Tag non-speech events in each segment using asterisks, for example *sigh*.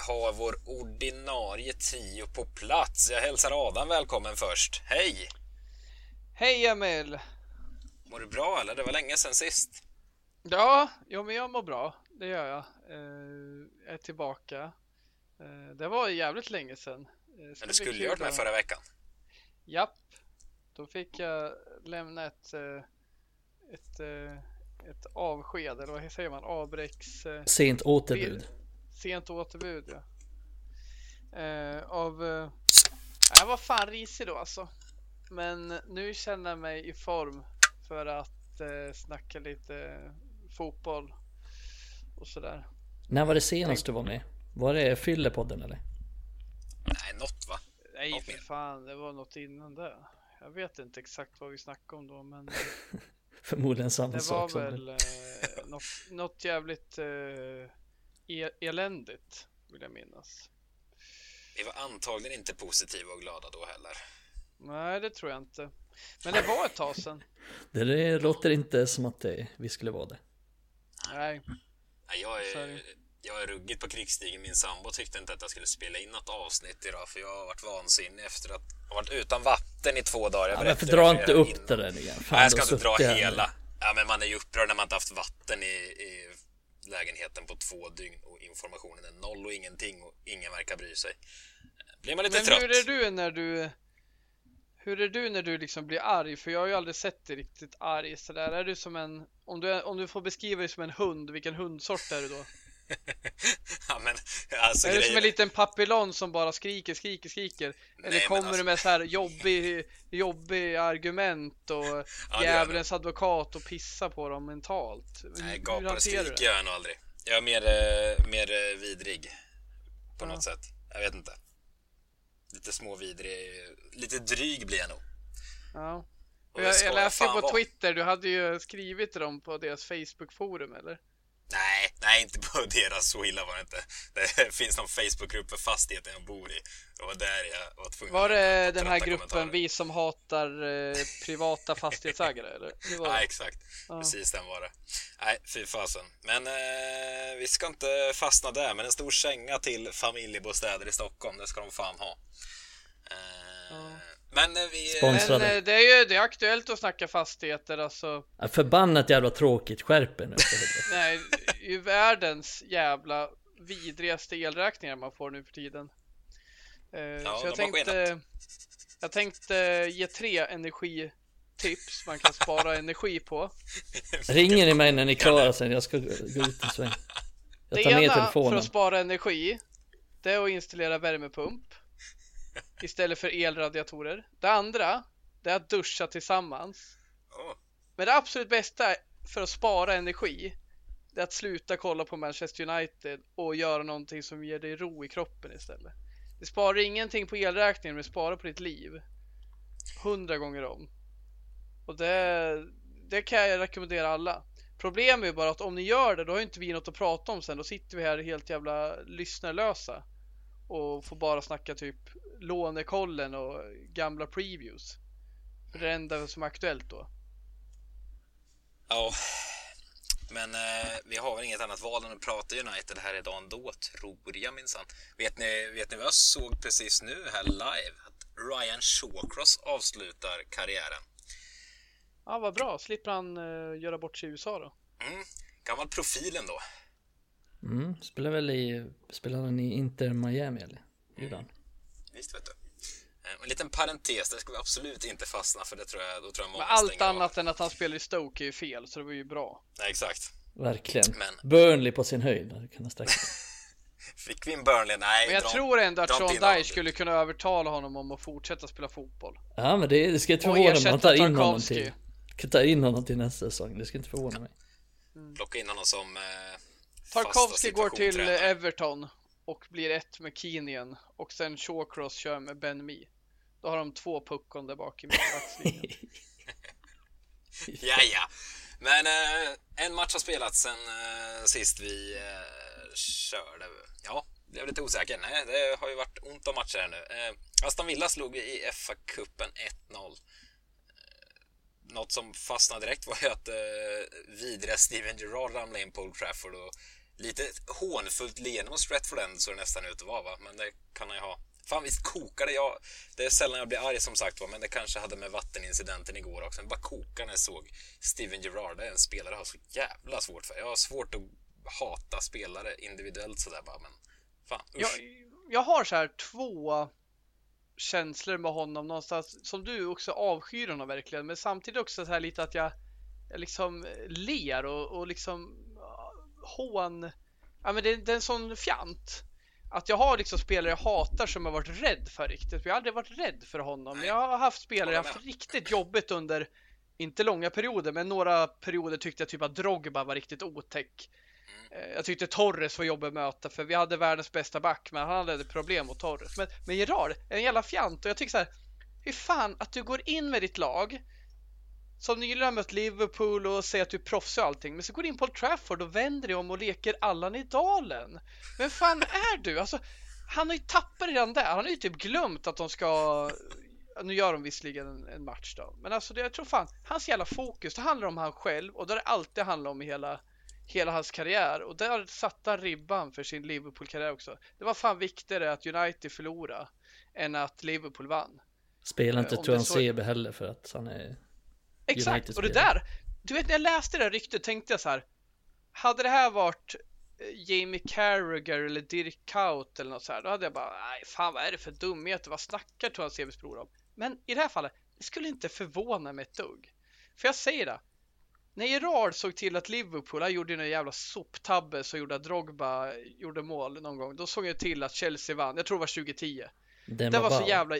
har vår ordinarie trio på plats. Jag hälsar Adam välkommen först. Hej! Hej Emil! Mår du bra eller? Det var länge sedan sist. Ja, jo, men jag mår bra. Det gör jag. Eh, jag är tillbaka. Eh, det var jävligt länge sedan. Eh, men du skulle gjort det förra veckan. Japp. Då fick jag lämna ett, eh, ett, eh, ett avsked, eller vad säger man? Avbräcks... Eh, Sent återbud. Sent återbud, ja. av... Jag var fan risig då alltså. Men nu känner jag mig i form för att eh, snacka lite fotboll och sådär. När var det senast du var med? Var det Fyllepodden eller? Nej, något va? Nej, för fan, det var något innan det. Jag vet inte exakt vad vi snackade om då, men... *laughs* Förmodligen samma det sak. Det var väl eh, något, något jävligt eh, e eländigt, vill jag minnas. Vi var antagligen inte positiva och glada då heller. Nej, det tror jag inte. Men det var ett tag sedan. *laughs* Det låter inte som att det, vi skulle vara det. Nej. Nej jag, är, jag är ruggigt på krigsstigen. Min sambo tyckte inte att jag skulle spela in något avsnitt idag för jag har varit vansinnig efter att ha varit utan vatten i två dagar. Jag ja, men dra inte upp innan. det där igen. Fan, Nej, jag ska inte dra hela. Ja, men man är ju upprörd när man inte haft vatten i, i lägenheten på två dygn och informationen är noll och ingenting och ingen verkar bry sig. Blir man lite men trött. Men hur är du när du hur är du när du liksom blir arg? För jag har ju aldrig sett dig riktigt arg sådär. Är du som en, om du, är, om du får beskriva dig som en hund, vilken hundsort är du då? *laughs* ja, men, alltså, är grejen... du som en liten papillon som bara skriker, skriker, skriker? Eller Nej, kommer alltså... du med så här jobbig, jobbig argument och *laughs* ja, djävulens advokat och pissa på dem mentalt? Nej, gapar och skriker gör jag nog aldrig. Jag är mer, eh, mer eh, vidrig på ja. något sätt. Jag vet inte lite småvidrig, lite dryg blir jag nog. Ja. jag, jag läste på. Twitter, du hade ju skrivit till dem på deras Facebook-forum eller? Nej, nej inte på *laughs* deras, så illa var det inte. Det *laughs* finns någon Facebookgrupp för fastigheten jag bor i. Det var där jag var tvungen Var det den här gruppen Vi som hatar eh, privata fastighetsägare eller? *laughs* Det ja, exakt. Ja. Precis den var det. Nej, fy fasen. Men eh, vi ska inte fastna där, men en stor känga till familjebostäder i Stockholm, det ska de fan ha. Eh, ja. Men eh, vi... Sponsrade. Men eh, det är ju det är aktuellt att snacka fastigheter alltså. Ja, förbannat jävla tråkigt, skärp er nu. *laughs* Nej, det är ju världens jävla vidrigaste elräkningar man får nu för tiden. Eh, ja, så jag tänkte, jag tänkte ge tre energitips man kan spara energi på. *laughs* Ringer ni mig när ni är klara sen? Jag ska gå ut en sväng. Jag tar det med telefonen. för att spara energi, det är att installera värmepump istället för elradiatorer. Det andra, det är att duscha tillsammans. Men det absolut bästa för att spara energi, det är att sluta kolla på Manchester United och göra någonting som ger dig ro i kroppen istället. Det sparar ingenting på elräkningen, men det sparar på ditt liv. Hundra gånger om. Och det, det kan jag rekommendera alla. Problemet är bara att om ni gör det, då har inte vi något att prata om sen. Då sitter vi här helt jävla lyssnarlösa. Och får bara snacka typ lånekollen och gamla previews. För det är det enda som är aktuellt då. Ja, men eh, vi har väl inget annat val än att prata United här idag ändå, tror jag minsann. Vet ni, vet ni vad jag såg precis nu här live? Att Ryan Shawcross avslutar karriären. Ja, vad bra. Slipper han eh, göra bort sig i USA då? Mm, gammal profilen då. Mm, spelar väl i, spelar han i Inter Miami eller? Gjorde han? Visst vet du. Eh, en liten parentes, det ska vi absolut inte fastna för det tror jag, då tror jag många Men allt annat av. än att han spelar i Stoke är ju fel, så det var ju bra. Nej, exakt. Verkligen. Men... Burnley på sin höjd, kan jag. *laughs* Fick vi en Burnley? Nej. Men jag dra, tror ändå att Sean Dyche skulle kunna övertala honom om att fortsätta spela fotboll. Ja, men det, det ska inte förvåna mig om man tar in honom till... Kan ta in honom till nästa säsong, det ska inte förvåna mig. Mm. Plocka in honom som eh, Tarkovsky går till Everton och blir ett med Keenian och sen Shawcross kör med Ben Mee. Då har de två puckon där bak i mittbackslinjen. *laughs* ja, ja. Men eh, en match har spelats sen eh, sist vi eh, körde. Ja, blev lite osäker. Nej, det har ju varit ont om matcher här nu. Eh, Aston Villa slog i FA-cupen 1-0. Eh, något som fastnade direkt var ju att eh, vidriga Steven Gerrard ramlade in på Old Trafford och lite hånfullt leende mot Stratford End så det nästan ut att vara va? Men det kan han ju ha. Fan visst kokade jag. Det är sällan jag blir arg som sagt var, men det kanske hade med vattenincidenten igår också. Men bara kokade när jag såg Steven Gerrard. Det är en spelare jag har så jävla svårt för. Jag har svårt att hata spelare individuellt sådär bara, men fan usch. Jag, jag har så här två känslor med honom någonstans som du också avskyr honom verkligen, men samtidigt också så här lite att jag, jag liksom ler och, och liksom hån. Ja, men det, det är en sån fjant att jag har liksom spelare jag hatar som jag varit rädd för riktigt. Jag har aldrig varit rädd för honom. Jag har haft spelare jag haft riktigt jobbigt under, inte långa perioder, men några perioder tyckte jag typ att Drogba var riktigt otäck. Eh, jag tyckte Torres var jobbig att möta för vi hade världens bästa back, men han hade problem mot Torres. Men, men Gerard, en jävla fjant och jag tycker så här, hur fan att du går in med ditt lag som nyligen har mött Liverpool och säger att du är proffs och allting, men så går du in på Old Trafford och vänder dig om och leker Allan i dalen. Vem fan är du? Alltså, han har ju tappat redan där. Han har ju typ glömt att de ska nu gör de visserligen en, en match då, men alltså det, jag tror fan hans jävla fokus, det handlar om han själv och det har det alltid handlat om i hela, hela hans karriär och där satte han ribban för sin Liverpool-karriär också. Det var fan viktigare att United förlorade än att Liverpool vann. Spelar inte Tuan så... Sebe heller för att han är Exakt, och det där, du vet när jag läste det där ryktet tänkte jag så här, hade det här varit eh, Jamie Carragher eller Dirk Kaut eller något så här, då hade jag bara, nej fan vad är det för dumheter, vad snackar Toran Sebes bror om? Men i det här fallet, det skulle inte förvåna mig ett dugg. För jag säger det, när Gerard såg till att Liverpool, han gjorde en jävla soptabbe så gjorde att Drogba gjorde mål någon gång, då såg jag till att Chelsea vann, jag tror det var 2010. Den det var, var så jävla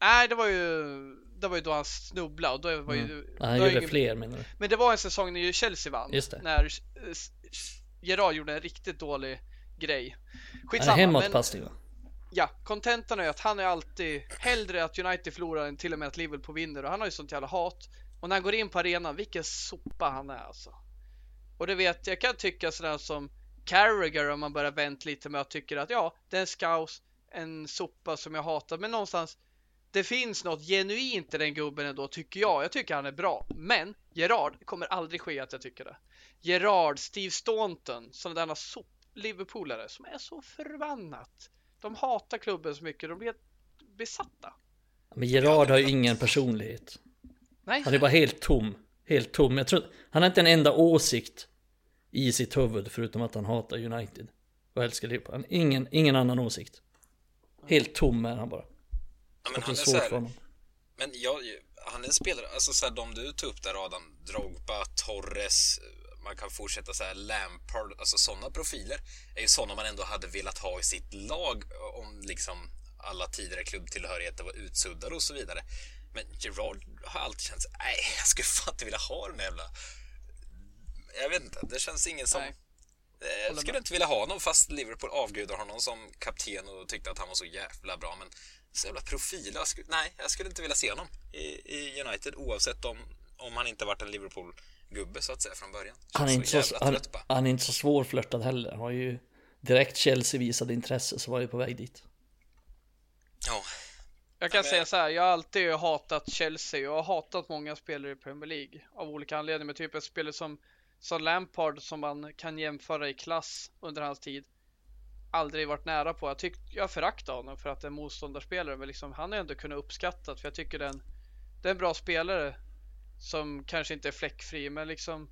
Nej, det var ju det var ju då han snubblade och då var ju... Mm. Han gjorde ingen... fler menar du? Men det var en säsong när Chelsea vann. Just det. När Gerard gjorde en riktigt dålig grej. Skitsamma. Hemåtpassning va? Ja, kontentan är att han är alltid hellre att United förlorar än till och med att Liverpool vinner och han har ju sånt jävla hat. Och när han går in på arenan, vilken sopa han är alltså. Och det vet jag kan tycka sådär som Carragher om man börjar vänta lite med att tycker att ja, det är en scouse, en sopa som jag hatar, men någonstans det finns något genuint i den gubben ändå tycker jag. Jag tycker han är bra. Men Gerard, det kommer aldrig ske att jag tycker det. Gerard, Steve Staunton, sådana där Liverpoolare som är så förbannat. De hatar klubben så mycket, de blir besatta. Men Gerard har ju ingen personlighet. Nej. Han är bara helt tom. Helt tom. Jag tror, han har inte en enda åsikt i sitt huvud förutom att han hatar United. Och älskar Liverpool. Ingen, ingen annan åsikt. Helt tom är han bara. Ja, men han är så här, Men jag, han är en spelare, alltså så här, de du tog upp där Adam, Drogba, Torres, man kan fortsätta så här, Lampard, alltså sådana profiler är ju sådana man ändå hade velat ha i sitt lag om liksom alla tidigare klubbtillhörigheter var utsuddade och så vidare. Men Gerard har alltid känts, nej, jag skulle fan inte vilja ha den jävla... Jag vet inte, det känns ingen som... Nej. Eh, jag skulle inte vilja ha honom fast Liverpool avgudar honom som kapten och tyckte att han var så jävla bra. Men så jävla profil. Jag skulle, nej, jag skulle inte vilja se honom i, i United oavsett om, om han inte varit en Liverpool-gubbe så att säga från början. Han är, inte så, han, han, är inte så svårflörtad heller. Han har ju direkt Chelsea visade intresse så var ju på väg dit. Ja. Jag kan men... säga så här, jag har alltid hatat Chelsea och jag har hatat många spelare i Premier League av olika anledningar. Med typ ett spelare som, som Lampard som man kan jämföra i klass under hans tid aldrig varit nära på. Jag, tyck, jag föraktar honom för att det är en motståndarspelare, men liksom, han har ändå kunnat uppskattat för jag tycker den, det är en bra spelare som kanske inte är fläckfri, men liksom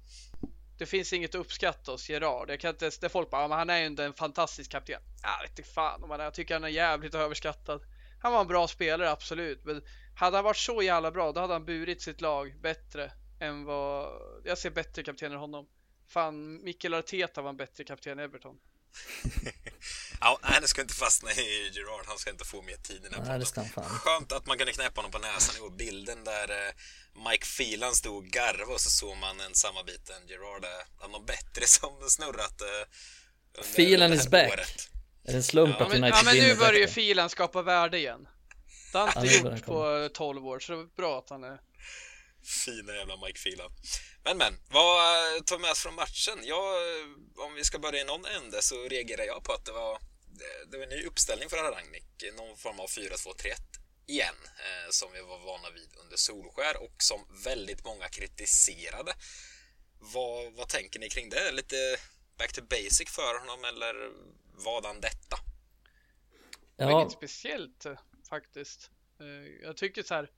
det finns inget att uppskatta hos Gerard. Jag kan inte, det folk bara, ja, men han är ju en fantastisk kapten. Jag vet inte fan om han är. Jag tycker han är jävligt överskattad. Han var en bra spelare, absolut. Men hade han varit så jävla bra, då hade han burit sitt lag bättre än vad... Jag ser bättre kapten än honom. Fan, Mikael Arteta var en bättre kapten än Everton. *laughs* ja, nej, det ska inte fastna i Gerard. Han ska inte få mer tid i den här nej, Skönt att man kunde knäppa honom på näsan i bilden där eh, Mike Phelan stod och garvade och så såg man en samarbeten. Gerard är bland de bättre som snurrat uh, Phelan is back. Året. Är det en slump ja, att United Ja, men nu börjar ju Phelan skapa värde igen. Det har han inte gjort på 12 år, så det är bra att han är... Fina jävla Mike Phelan. Men men, vad eh, tar med oss från matchen? Jag, om vi ska börja i någon ände så reagerar jag på att det var, det var en ny uppställning för Rangnick, någon form av 4-2-3-1 igen, eh, som vi var vana vid under Solskär och som väldigt många kritiserade. Vad, vad tänker ni kring det? Lite back to basic för honom eller var han detta? Ja. Inget speciellt eh, faktiskt. Eh, jag tycker så här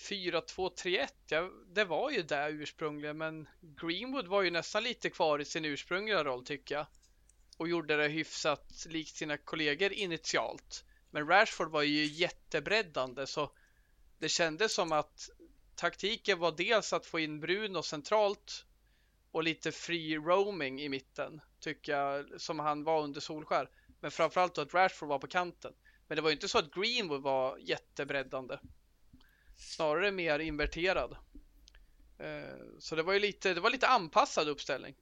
4-2-3-1, ja, det var ju det ursprungligen men Greenwood var ju nästan lite kvar i sin ursprungliga roll tycker jag. Och gjorde det hyfsat likt sina kollegor initialt. Men Rashford var ju jättebreddande så det kändes som att taktiken var dels att få in Bruno centralt och lite free roaming i mitten tycker jag som han var under Solskär. Men framförallt då att Rashford var på kanten. Men det var ju inte så att Greenwood var jättebreddande. Snarare mer inverterad. Eh, så det var ju lite, det var lite anpassad uppställning.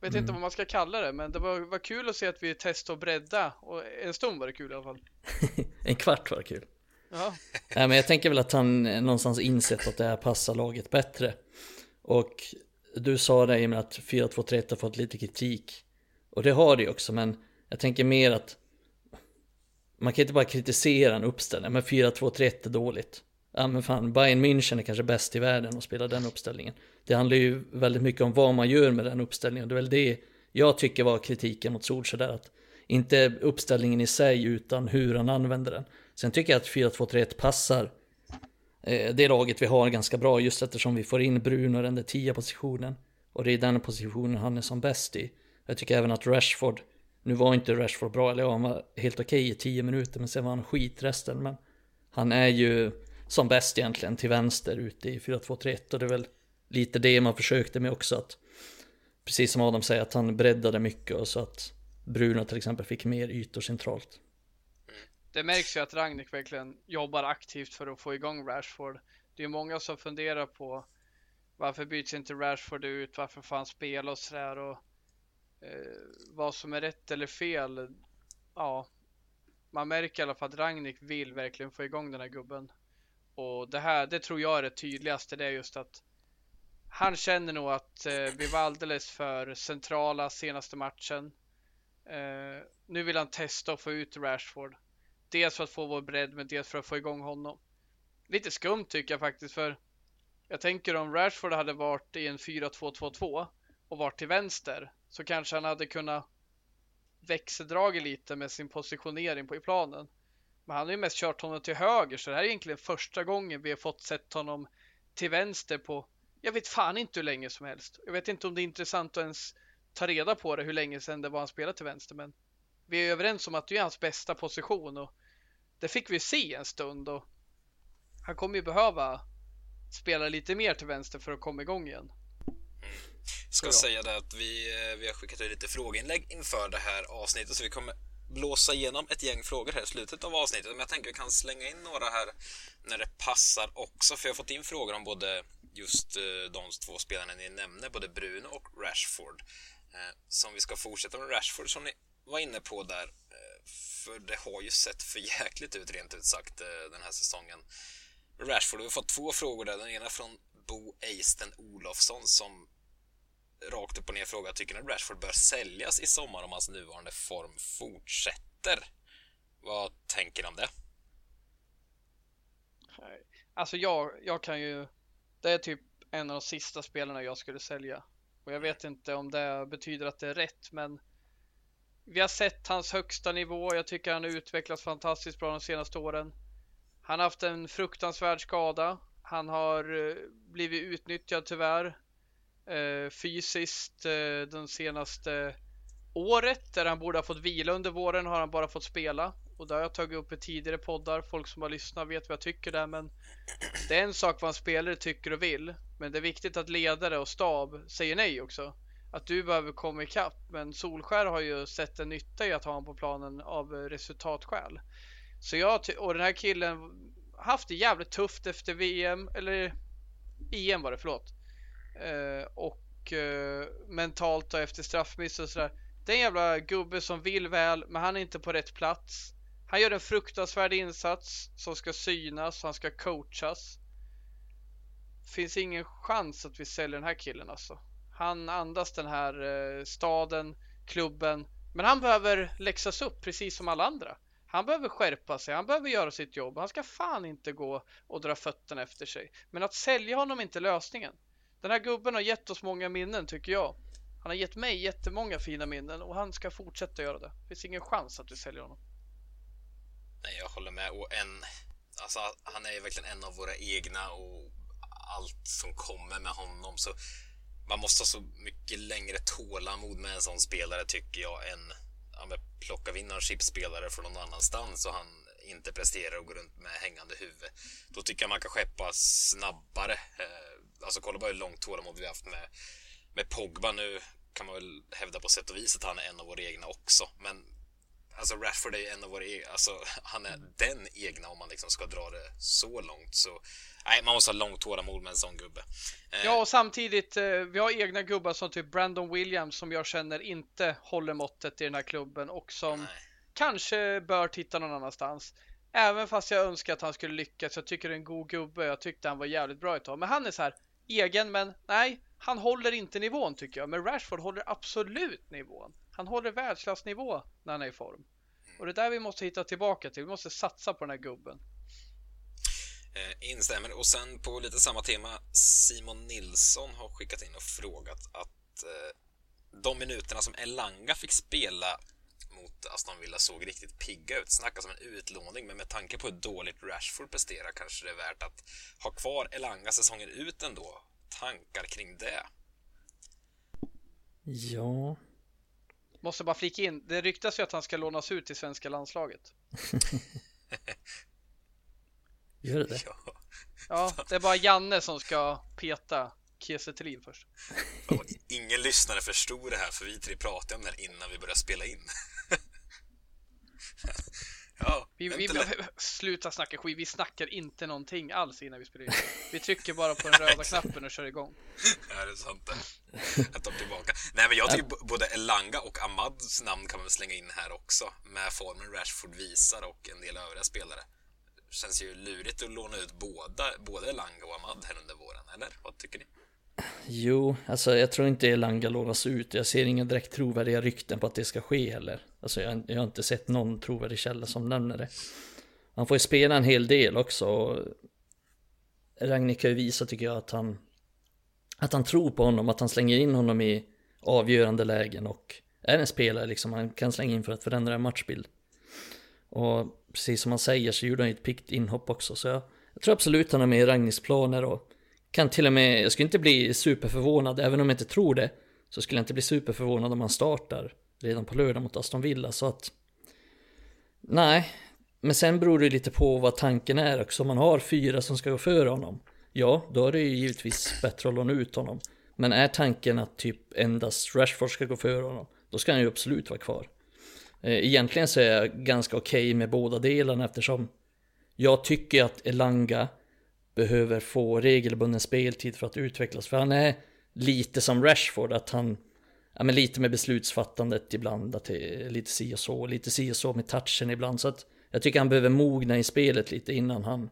Vet mm. inte vad man ska kalla det, men det var, var kul att se att vi testade att bredda och en stund var det kul i alla fall. *laughs* en kvart var det kul. Ja. *laughs* Nej, men jag tänker väl att han någonstans insett att det här passar laget bättre. Och du sa det i med att 4-2-3 har fått lite kritik. Och det har det ju också, men jag tänker mer att man kan inte bara kritisera en uppställning, men 4-2-3 är dåligt. Ja men fan, Bayern München är kanske bäst i världen att spela den uppställningen. Det handlar ju väldigt mycket om vad man gör med den uppställningen. Det är väl det jag tycker var kritiken mot Solskjaer där. Att inte uppställningen i sig utan hur han använder den. Sen tycker jag att 4-2-3-1 passar eh, det laget vi har ganska bra just eftersom vi får in Bruno i den där 10 positionen. Och det är den positionen han är som bäst i. Jag tycker även att Rashford, nu var inte Rashford bra, eller ja, han var helt okej okay i 10 minuter men sen var han skit resten. Men han är ju som bäst egentligen till vänster ute i 4-2-3-1 och det är väl lite det man försökte med också att precis som Adam säger att han breddade mycket och så att Bruno till exempel fick mer ytor centralt. Det märks ju att Ragnik verkligen jobbar aktivt för att få igång Rashford. Det är många som funderar på varför byts inte Rashford ut, varför får han spela och sådär och eh, vad som är rätt eller fel. Ja, man märker i alla fall att Ragnik vill verkligen få igång den här gubben. Och det här, det tror jag är det tydligaste, det är just att han känner nog att eh, vi var alldeles för centrala senaste matchen. Eh, nu vill han testa att få ut Rashford. Dels för att få vår bredd, men dels för att få igång honom. Lite skumt tycker jag faktiskt, för jag tänker om Rashford hade varit i en 4-2-2-2 och varit till vänster så kanske han hade kunnat växeldraget lite med sin positionering på i planen. Men han har ju mest kört honom till höger så det här är egentligen första gången vi har fått sett honom till vänster på jag vet fan inte hur länge som helst. Jag vet inte om det är intressant att ens ta reda på det hur länge sedan det var han spelade till vänster men vi är överens om att det är hans bästa position och det fick vi se en stund och han kommer ju behöva spela lite mer till vänster för att komma igång igen. Ska säga det att vi, eh, vi har skickat ut lite frågeinlägg inför det här avsnittet så vi kommer blåsa igenom ett gäng frågor här i slutet av avsnittet. Men jag tänker att vi kan slänga in några här när det passar också. För jag har fått in frågor om både just eh, de två spelarna ni nämner, både Bruno och Rashford. Eh, som så om vi ska fortsätta med Rashford som ni var inne på där. Eh, för det har ju sett för jäkligt ut rent ut sagt den här säsongen. Rashford, vi har fått två frågor där. Den ena från Bo Eisten Olofsson som rakt upp och ner fråga, tycker ni att Rashford bör säljas i sommar om hans nuvarande form fortsätter? Vad tänker ni om det? Alltså jag, jag kan ju, det är typ en av de sista spelarna jag skulle sälja. Och jag vet inte om det betyder att det är rätt, men vi har sett hans högsta nivå. Jag tycker han har utvecklats fantastiskt bra de senaste åren. Han har haft en fruktansvärd skada. Han har eh, blivit utnyttjad tyvärr eh, fysiskt eh, den senaste året där han borde ha fått vila under våren har han bara fått spela och det har jag tagit upp i tidigare poddar. Folk som har lyssnat vet vad jag tycker där, men det är en sak vad en spelare tycker och vill. Men det är viktigt att ledare och stab säger nej också. Att du behöver komma ikapp. Men Solskär har ju sett en nytta i att ha honom på planen av resultatskäl. Så jag och den här killen haft det jävligt tufft efter VM eller EM var det, förlåt. Eh, och eh, mentalt och efter straffmiss och sådär. Det är en jävla gubbe som vill väl, men han är inte på rätt plats. Han gör en fruktansvärd insats som ska synas, han ska coachas. Finns ingen chans att vi säljer den här killen alltså. Han andas den här eh, staden, klubben, men han behöver läxas upp precis som alla andra. Han behöver skärpa sig, han behöver göra sitt jobb. Han ska fan inte gå och dra fötterna efter sig. Men att sälja honom är inte lösningen. Den här gubben har gett oss många minnen tycker jag. Han har gett mig jättemånga fina minnen och han ska fortsätta göra det. Det finns ingen chans att vi säljer honom. Nej, jag håller med. Och en, alltså, han är ju verkligen en av våra egna och allt som kommer med honom. Så man måste ha så mycket längre tålamod med en sån spelare tycker jag än ja, men plockar vi in någon chipspelare från någon annanstans och han inte presterar och går runt med hängande huvud. Då tycker jag man kan skeppa snabbare. Eh, alltså kolla bara hur långt tålamod vi har haft med, med Pogba. Nu kan man väl hävda på sätt och vis att han är en av våra egna också. Men alltså Rashford är ju en av våra egna, alltså han är den egna om man liksom ska dra det så långt. Så nej, man måste ha långt tålamod med en sån gubbe. Eh, ja, och samtidigt, eh, vi har egna gubbar som typ Brandon Williams som jag känner inte håller måttet i den här klubben och som nej. kanske bör titta någon annanstans. Även fast jag önskar att han skulle lyckas. Jag tycker det är en god gubbe. Jag tyckte han var jävligt bra ett tag. Men han är så här egen, men nej, han håller inte nivån tycker jag. Men Rashford håller absolut nivån. Han håller världsklassnivå när han är i form. Och det är där vi måste hitta tillbaka till. Vi måste satsa på den här gubben. Eh, instämmer. Och sen på lite samma tema, Simon Nilsson har skickat in och frågat att eh, de minuterna som Elanga fick spela mot Aston Villa såg riktigt pigga ut. Snackas om en utlåning, men med tanke på hur dåligt Rashford presterar kanske det är värt att ha kvar Elanga säsongen ut ändå. Tankar kring det? Ja, Måste bara flika in, det ryktas ju att han ska lånas ut till svenska landslaget. *laughs* Gör det det? Ja. ja, det är bara Janne som ska peta Kiese först. ingen lyssnare förstod det här för vi tre pratade om det här innan vi började spela in. *laughs* Ja, vi, vi, sluta snacka skit, vi snackar inte någonting alls innan vi spelar in. Vi trycker bara på den röda *laughs* knappen och kör igång. Ja, det är sant Jag tar tillbaka. Nej, men jag tycker både Elanga och Amads namn kan man slänga in här också. Med formen Rashford visar och en del övriga spelare. Känns ju lurigt att låna ut båda, både Elanga och Amad här under våren, eller? Vad tycker ni? Jo, alltså jag tror inte Elanga lovas ut. Jag ser inga direkt trovärdiga rykten på att det ska ske heller. Alltså jag, jag har inte sett någon trovärdig källa som nämner det. Han får ju spela en hel del också. Ragnik har ju visat tycker jag att han att han tror på honom, att han slänger in honom i avgörande lägen och är en spelare liksom han kan slänga in för att förändra en matchbild. Och precis som han säger så gjorde han ju ett pikt inhopp också så jag, jag tror absolut han har med i Ragniks planer och kan till och med, jag skulle inte bli superförvånad, även om jag inte tror det, så skulle jag inte bli superförvånad om han startar redan på lördag mot Aston Villa, så att... Nej, men sen beror det lite på vad tanken är också. Om man har fyra som ska gå före honom, ja, då är det ju givetvis bättre att låna ut honom. Men är tanken att typ endast Rashford ska gå före honom, då ska han ju absolut vara kvar. Eh, egentligen så är jag ganska okej okay med båda delarna eftersom jag tycker att Elanga behöver få regelbunden speltid för att utvecklas. För han är lite som Rashford, att han, ja men lite med beslutsfattandet ibland, att det är lite si och så, lite si och så med touchen ibland. Så att jag tycker han behöver mogna i spelet lite innan han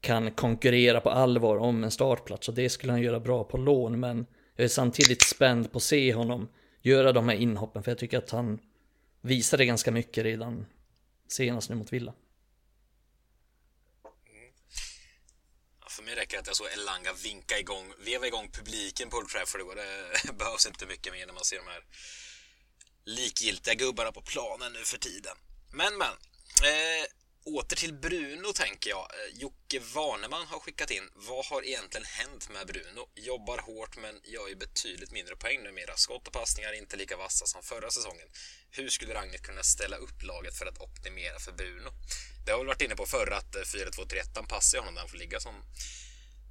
kan konkurrera på allvar om en startplats. Och det skulle han göra bra på lån, men jag är samtidigt spänd på att se honom göra de här inhoppen, för jag tycker att han visade ganska mycket redan senast nu mot Villa. För mig räcker det att jag såg Elanga vinka igång, veva igång publiken på Old Trafford igår. Det *laughs* behövs inte mycket mer när man ser de här likgiltiga gubbarna på planen nu för tiden. Men, men. Eh, åter till Bruno tänker jag. Eh, Jocke Warneman har skickat in. Vad har egentligen hänt med Bruno? Jobbar hårt men gör ju betydligt mindre poäng numera. Skott och passningar är inte lika vassa som förra säsongen. Hur skulle Ragnhild kunna ställa upp laget för att optimera för Bruno? Det har väl varit inne på förr att eh, 4-2-3-1 passar honom när han får ligga som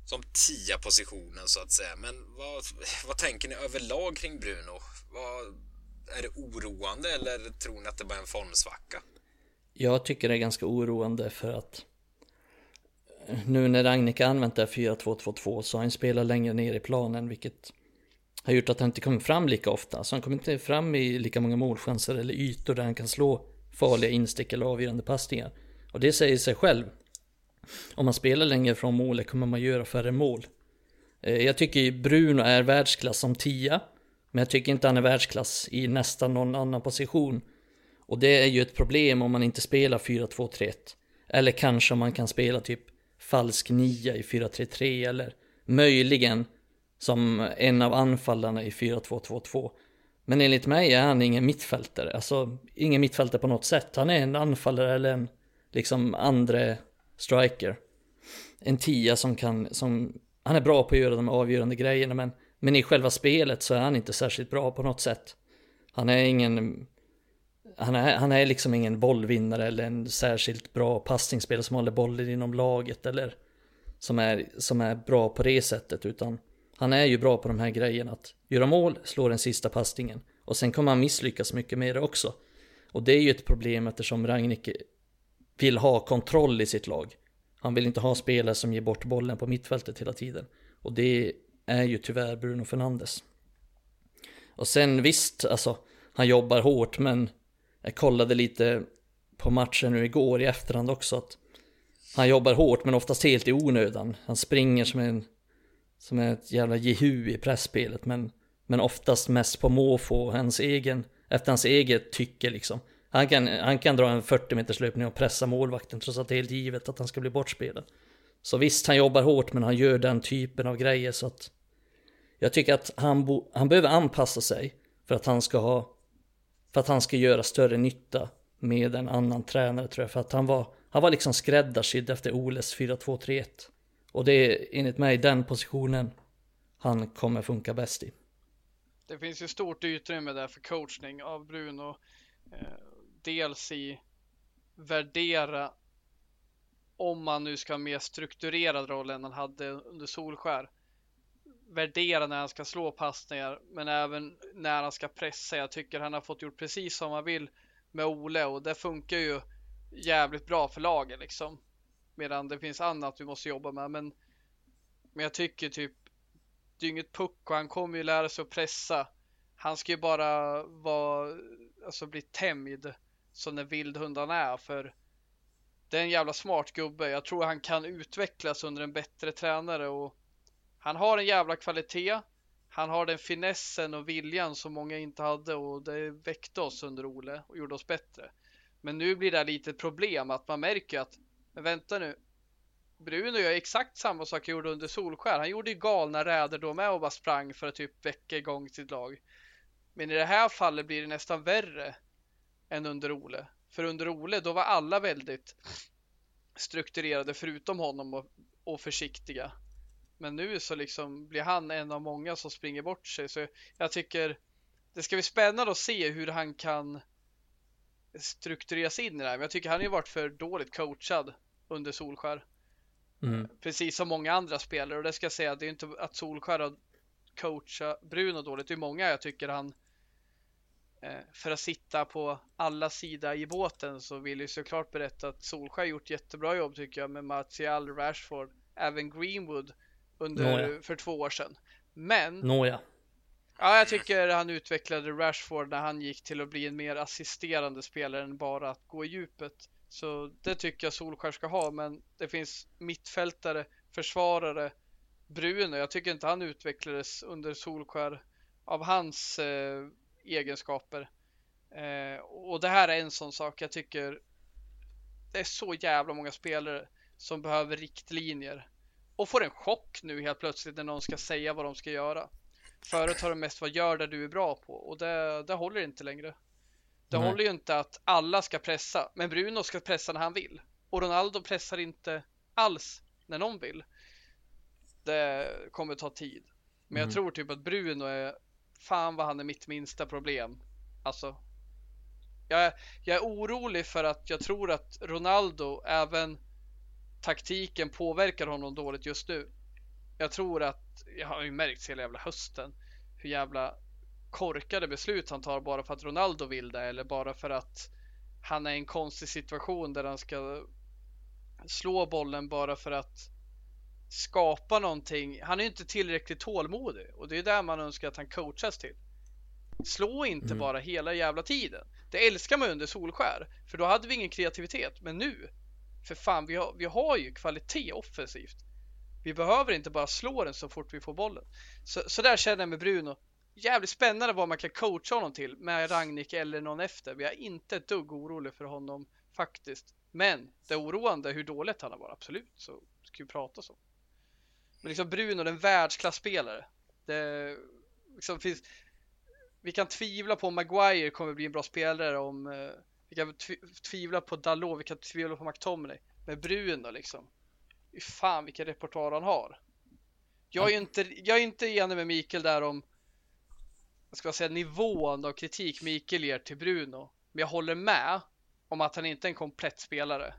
som tia positionen så att säga. Men vad, vad tänker ni överlag kring Bruno? Vad, är det oroande eller tror ni att det bara är en formsvacka? Jag tycker det är ganska oroande för att eh, nu när Agnika använt det 4-2-2-2 så har han spelat längre ner i planen vilket har gjort att han inte kommer fram lika ofta. Så han kommer inte fram i lika många målchanser eller ytor där han kan slå farliga instick eller avgörande passningar. Och det säger sig själv. Om man spelar längre från målet kommer man göra färre mål. Eh, jag tycker Bruno är världsklass som tia. Men jag tycker inte han är världsklass i nästan någon annan position. Och det är ju ett problem om man inte spelar 4-2-3-1. Eller kanske om man kan spela typ falsk nia i 4-3-3 eller möjligen som en av anfallarna i 4-2-2-2. Men enligt mig är han ingen mittfältare, alltså ingen mittfältare på något sätt. Han är en anfallare eller en liksom andra striker. En tia som kan, som, han är bra på att göra de avgörande grejerna men, men i själva spelet så är han inte särskilt bra på något sätt. Han är ingen, han är, han är liksom ingen bollvinnare eller en särskilt bra passningsspelare som håller bollen inom laget eller som är, som är bra på det sättet utan han är ju bra på de här grejerna att göra mål, slå den sista passningen och sen kommer han misslyckas mycket med det också. Och det är ju ett problem eftersom Ragnik vill ha kontroll i sitt lag. Han vill inte ha spelare som ger bort bollen på mittfältet hela tiden. Och det är ju tyvärr Bruno Fernandes. Och sen visst, alltså han jobbar hårt men jag kollade lite på matchen nu igår i efterhand också att han jobbar hårt men oftast helt i onödan. Han springer som en som är ett jävla jehu i pressspelet men, men oftast mest på måfå, hans egen, efter hans eget tycke liksom. Han kan, han kan dra en 40 meters löpning och pressa målvakten trots att det är helt givet att han ska bli bortspelad. Så visst, han jobbar hårt men han gör den typen av grejer så att jag tycker att han, bo, han behöver anpassa sig för att han ska ha för att han ska göra större nytta med en annan tränare tror jag. För att han var, han var liksom skräddarsydd efter Oles 4-2-3-1. Och det är enligt mig den positionen han kommer funka bäst i. Det finns ju stort utrymme där för coachning av Bruno. Eh, dels i värdera om man nu ska ha mer strukturerad roll än han hade under Solskär. Värdera när han ska slå passningar men även när han ska pressa. Jag tycker han har fått gjort precis som han vill med Ole och det funkar ju jävligt bra för lagen liksom. Medan det finns annat vi måste jobba med. Men, men jag tycker typ, det är inget puck och han kommer ju lära sig att pressa. Han ska ju bara vara, alltså bli tämjd som den vildhund är. För det är en jävla smart gubbe. Jag tror han kan utvecklas under en bättre tränare och han har en jävla kvalitet. Han har den finessen och viljan som många inte hade och det väckte oss under Ole och gjorde oss bättre. Men nu blir det lite problem att man märker att men vänta nu. Bruno gör exakt samma sak han gjorde under Solskär. Han gjorde ju galna räder då med och bara sprang för att typ väcka igång sitt lag. Men i det här fallet blir det nästan värre än under Ole. För under Ole då var alla väldigt strukturerade förutom honom och, och försiktiga. Men nu så liksom blir han en av många som springer bort sig. Så jag tycker det ska bli spännande att se hur han kan struktureras in i det här. Men jag tycker han har varit för dåligt coachad under Solskär. Mm. Precis som många andra spelare och det ska jag säga, det är inte att Solskär har coachat Bruno dåligt. Det är många jag tycker han eh, för att sitta på alla sidor i båten så vill jag såklart berätta att Solskär gjort jättebra jobb tycker jag med Martial, Rashford, även Greenwood under, Nåja. för två år sedan. Men Nåja. Ja, jag tycker han utvecklade Rashford när han gick till att bli en mer assisterande spelare än bara att gå i djupet. Så det tycker jag Solskär ska ha, men det finns mittfältare, försvarare, Bruno. Jag tycker inte han utvecklades under Solskär av hans eh, egenskaper. Eh, och det här är en sån sak jag tycker det är så jävla många spelare som behöver riktlinjer och får en chock nu helt plötsligt när någon ska säga vad de ska göra. Förut har de mest vad gör det du är bra på och det, det håller inte längre. Det Nej. håller ju inte att alla ska pressa, men Bruno ska pressa när han vill. Och Ronaldo pressar inte alls när någon vill. Det kommer ta tid. Men mm. jag tror typ att Bruno är, fan vad han är mitt minsta problem. Alltså. Jag jag är orolig för att jag tror att Ronaldo, även taktiken påverkar honom dåligt just nu. Jag tror att, jag har ju märkt hela jävla hösten, hur jävla korkade beslut han tar bara för att Ronaldo vill det eller bara för att han är i en konstig situation där han ska slå bollen bara för att skapa någonting. Han är inte tillräckligt tålmodig och det är där man önskar att han coachas till. Slå inte mm. bara hela jävla tiden. Det älskar man under Solskär, för då hade vi ingen kreativitet. Men nu, för fan, vi har, vi har ju kvalitet offensivt. Vi behöver inte bara slå den så fort vi får bollen. Så, så där känner jag med Bruno jävligt spännande vad man kan coacha honom till med Ragnik eller någon efter. Vi är inte ett dugg orolig för honom faktiskt. Men det är oroande hur dåligt han har varit, absolut. Så ska vi prata så. Men liksom Bruno, en världsklasspelare. Det liksom finns, vi kan tvivla på om Maguire kommer bli en bra spelare om eh, vi kan tvivla på Dalot, vi kan tvivla på McTominay. Men Bruno liksom. Fy fan vilken repertoar han har. Jag är ju inte, jag är inte enig med Mikael där om vad ska jag säga, nivån av kritik Mikael ger till Bruno. Men jag håller med om att han inte är en komplett spelare.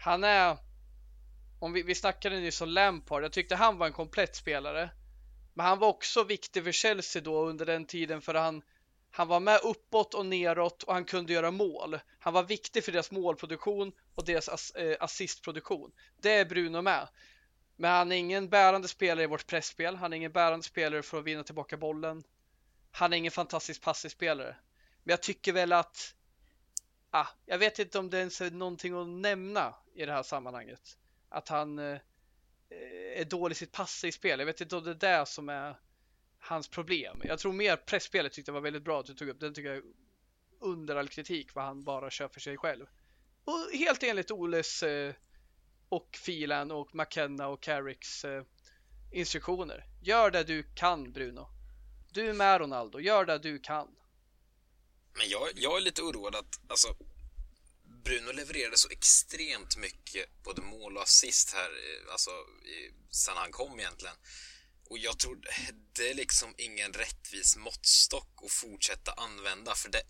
Han är, om vi, vi snackade nyss om Lampard, jag tyckte han var en komplett spelare. Men han var också viktig för Chelsea då under den tiden för han han var med uppåt och neråt och han kunde göra mål. Han var viktig för deras målproduktion och deras eh, assistproduktion. Det är Bruno med. Men han är ingen bärande spelare i vårt pressspel. Han är ingen bärande spelare för att vinna tillbaka bollen. Han är ingen fantastisk passiv spelare. Men jag tycker väl att ah, jag vet inte om det ens är någonting att nämna i det här sammanhanget. Att han eh, eh är dålig i sitt passivspel. Jag vet inte om det är det som är hans problem. Jag tror mer pressspelet tyckte jag var väldigt bra att du tog upp. Den tycker jag under all kritik vad han bara kör för sig själv. Och helt enligt Oles eh, och Filan och McKenna och Carricks eh, instruktioner. Gör det du kan Bruno. Du är med Ronaldo, gör det du kan. Men jag, jag är lite oroad att alltså, Bruno levererade så extremt mycket både mål och assist här, eh, alltså, i, sen han kom egentligen. Och jag tror det är liksom ingen rättvis måttstock att fortsätta använda för det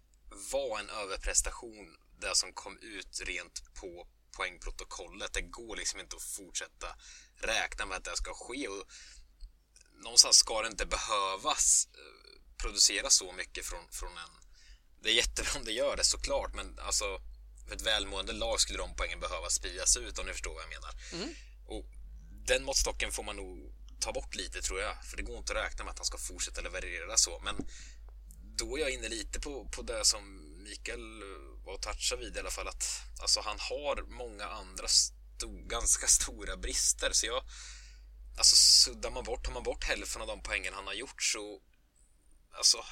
var en överprestation det som kom ut rent på poängprotokollet. Det går liksom inte att fortsätta räkna med att det ska ske och någonstans ska det inte behövas eh, producera så mycket från, från en... Det är jättebra om det gör det såklart men alltså för ett välmående lag skulle de poängen behöva spridas ut om ni förstår vad jag menar. Mm. Och den måttstocken får man nog ta bort lite tror jag. För det går inte att räkna med att han ska fortsätta leverera så. Men då är jag inne lite på, på det som Mikael var och touchade vid i alla fall. Att alltså, han har många andra sto ganska stora brister. Så jag, alltså suddar man bort, tar man bort hälften av de poängen han har gjort så alltså,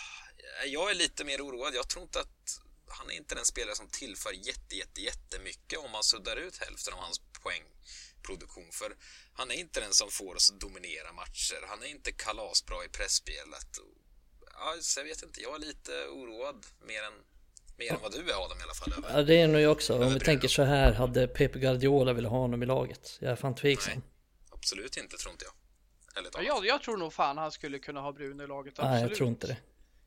jag är lite mer oroad. Jag tror inte att han är inte den spelare som tillför jätte, jätte, jättemycket om man suddar ut hälften av hans poäng poängproduktion. För han är inte den som får oss att dominera matcher. Han är inte kalasbra i pressspelet. Ja, så jag vet inte, jag är lite oroad mer än, mer än vad du är Adam i alla fall. Över, ja, det är nog jag också. Om vi tänker så här, hade Pepe Guardiola velat ha honom i laget? Jag är fan tveksam. Absolut inte, tror inte jag. Ja, jag, jag tror nog fan han skulle kunna ha Bruno i laget, absolut. Nej, jag tror inte det.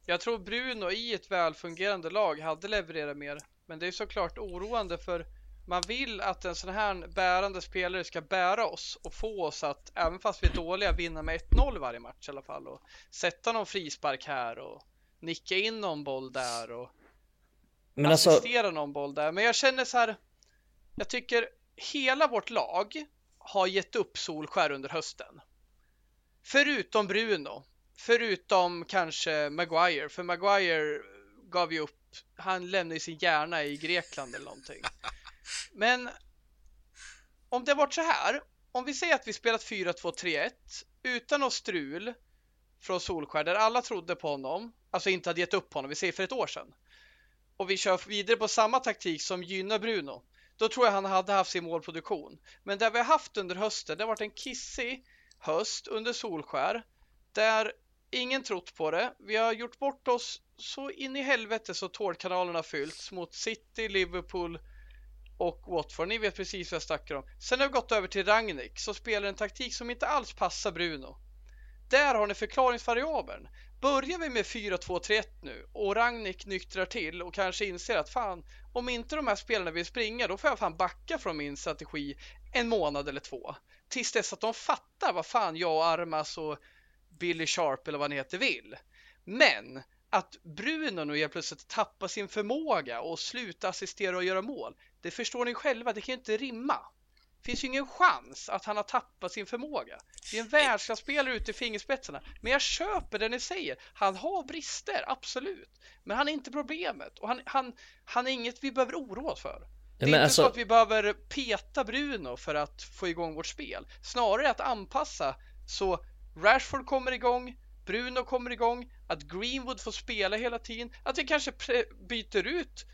Jag tror Bruno i ett välfungerande lag hade levererat mer. Men det är såklart oroande för man vill att en sån här bärande spelare ska bära oss och få oss att, även fast vi är dåliga, vinna med 1-0 varje match i alla fall och sätta någon frispark här och nicka in någon boll där och Men alltså- assistera någon boll där. Men jag känner så här, jag tycker hela vårt lag har gett upp Solskär under hösten. Förutom Bruno, förutom kanske Maguire, för Maguire gav ju upp, han lämnade sin hjärna i Grekland eller någonting. Men om det varit så här, om vi säger att vi spelat 4-2-3-1 utan något strul från Solskär där alla trodde på honom, alltså inte hade gett upp honom, vi säger för ett år sedan. Och vi kör vidare på samma taktik som gynnar Bruno. Då tror jag han hade haft sin målproduktion. Men det vi har haft under hösten, det har varit en kissig höst under Solskär där ingen trott på det. Vi har gjort bort oss så in i helvete så tårtkanalerna fyllts mot City, Liverpool, och Watford. Ni vet precis vad jag snackar om. Sen har vi gått över till Ragnik som spelar en taktik som inte alls passar Bruno. Där har ni förklaringsvariabeln. Börjar vi med 4-2-3-1 nu och Ragnik nyktrar till och kanske inser att fan, om inte de här spelarna vill springa då får jag fan backa från min strategi en månad eller två. Tills dess att de fattar vad fan jag och Armas och Billy Sharp eller vad han heter vill. Men att Bruno nu helt plötsligt tappar sin förmåga och slutar assistera och göra mål. Det förstår ni själva, det kan ju inte rimma. Det finns ju ingen chans att han har tappat sin förmåga. Det är en världsklasspelare ute i fingerspetsarna. Men jag köper det ni säger. Han har brister, absolut. Men han är inte problemet. Och han, han, han är inget vi behöver oroa oss för. Det är inte alltså... så att vi behöver peta Bruno för att få igång vårt spel. Snarare att anpassa så Rashford kommer igång, Bruno kommer igång, att Greenwood får spela hela tiden, att vi kanske byter ut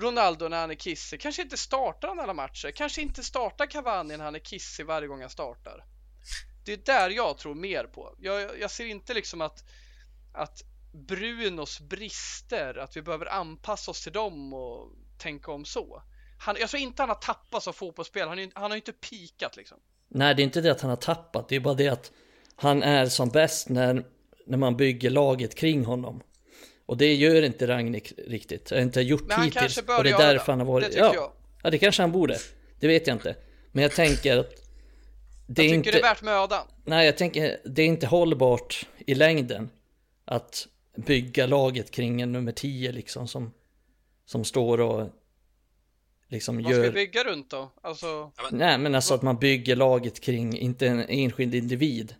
Ronaldo när han är kissig, kanske inte startar han alla matcher, kanske inte startar Cavani när han är kissig varje gång han startar. Det är där jag tror mer på. Jag, jag ser inte liksom att, att Brunos brister, att vi behöver anpassa oss till dem och tänka om så. Han, jag tror inte han har tappat som fotbollsspelare, han, han har ju inte pikat liksom. Nej, det är inte det att han har tappat, det är bara det att han är som bäst när, när man bygger laget kring honom. Och det gör inte Ragnik riktigt, har inte gjort Men hittills. Och det är därför han har varit... Det ja, jag. ja, det kanske han borde. Det vet jag inte. Men jag tänker att... Det jag tycker inte, det är värt mödan. Nej, jag tänker det är inte hållbart i längden att bygga laget kring en nummer 10 liksom som, som står och liksom Vad gör... ska vi bygga runt då? Alltså... Nej, men alltså att man bygger laget kring, inte en enskild individ.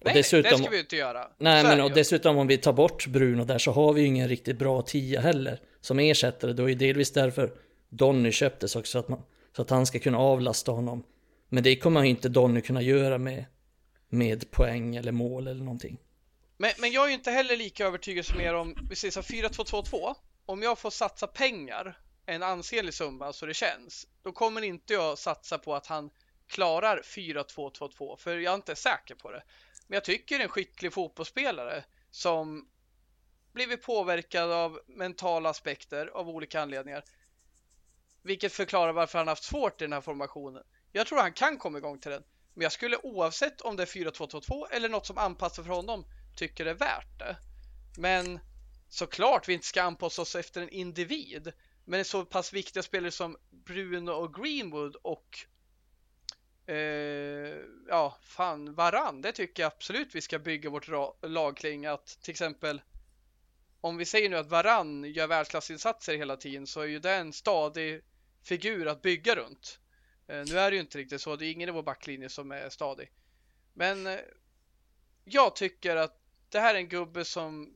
Nej, dessutom, det ska vi inte göra. Nej, men och dessutom om vi tar bort Bruno där så har vi ju ingen riktigt bra tia heller som ersättare. Då är delvis därför Donny köptes också så att, man, så att han ska kunna avlasta honom. Men det kommer inte Donny kunna göra med, med poäng eller mål eller någonting. Men, men jag är ju inte heller lika övertygad som er om, vi säger så 4-2-2-2. Om jag får satsa pengar, en ansenlig summa så det känns, då kommer inte jag satsa på att han klarar 4-2-2-2, för jag är inte säker på det. Men jag tycker en skicklig fotbollsspelare som blivit påverkad av mentala aspekter av olika anledningar. Vilket förklarar varför han haft svårt i den här formationen. Jag tror han kan komma igång till den. Men jag skulle oavsett om det är 4-2-2-2 eller något som anpassar för honom tycker det är värt det. Men såklart vi inte ska anpassa oss efter en individ. Men så pass viktiga spelare som Bruno och Greenwood och eh, ja, fan, varann. Det tycker jag absolut vi ska bygga vårt lag kring. Att till exempel om vi säger nu att varann gör världsklassinsatser hela tiden så är ju det en stadig figur att bygga runt. Eh, nu är det ju inte riktigt så. Det är ingen i vår backlinje som är stadig. Men eh, jag tycker att det här är en gubbe som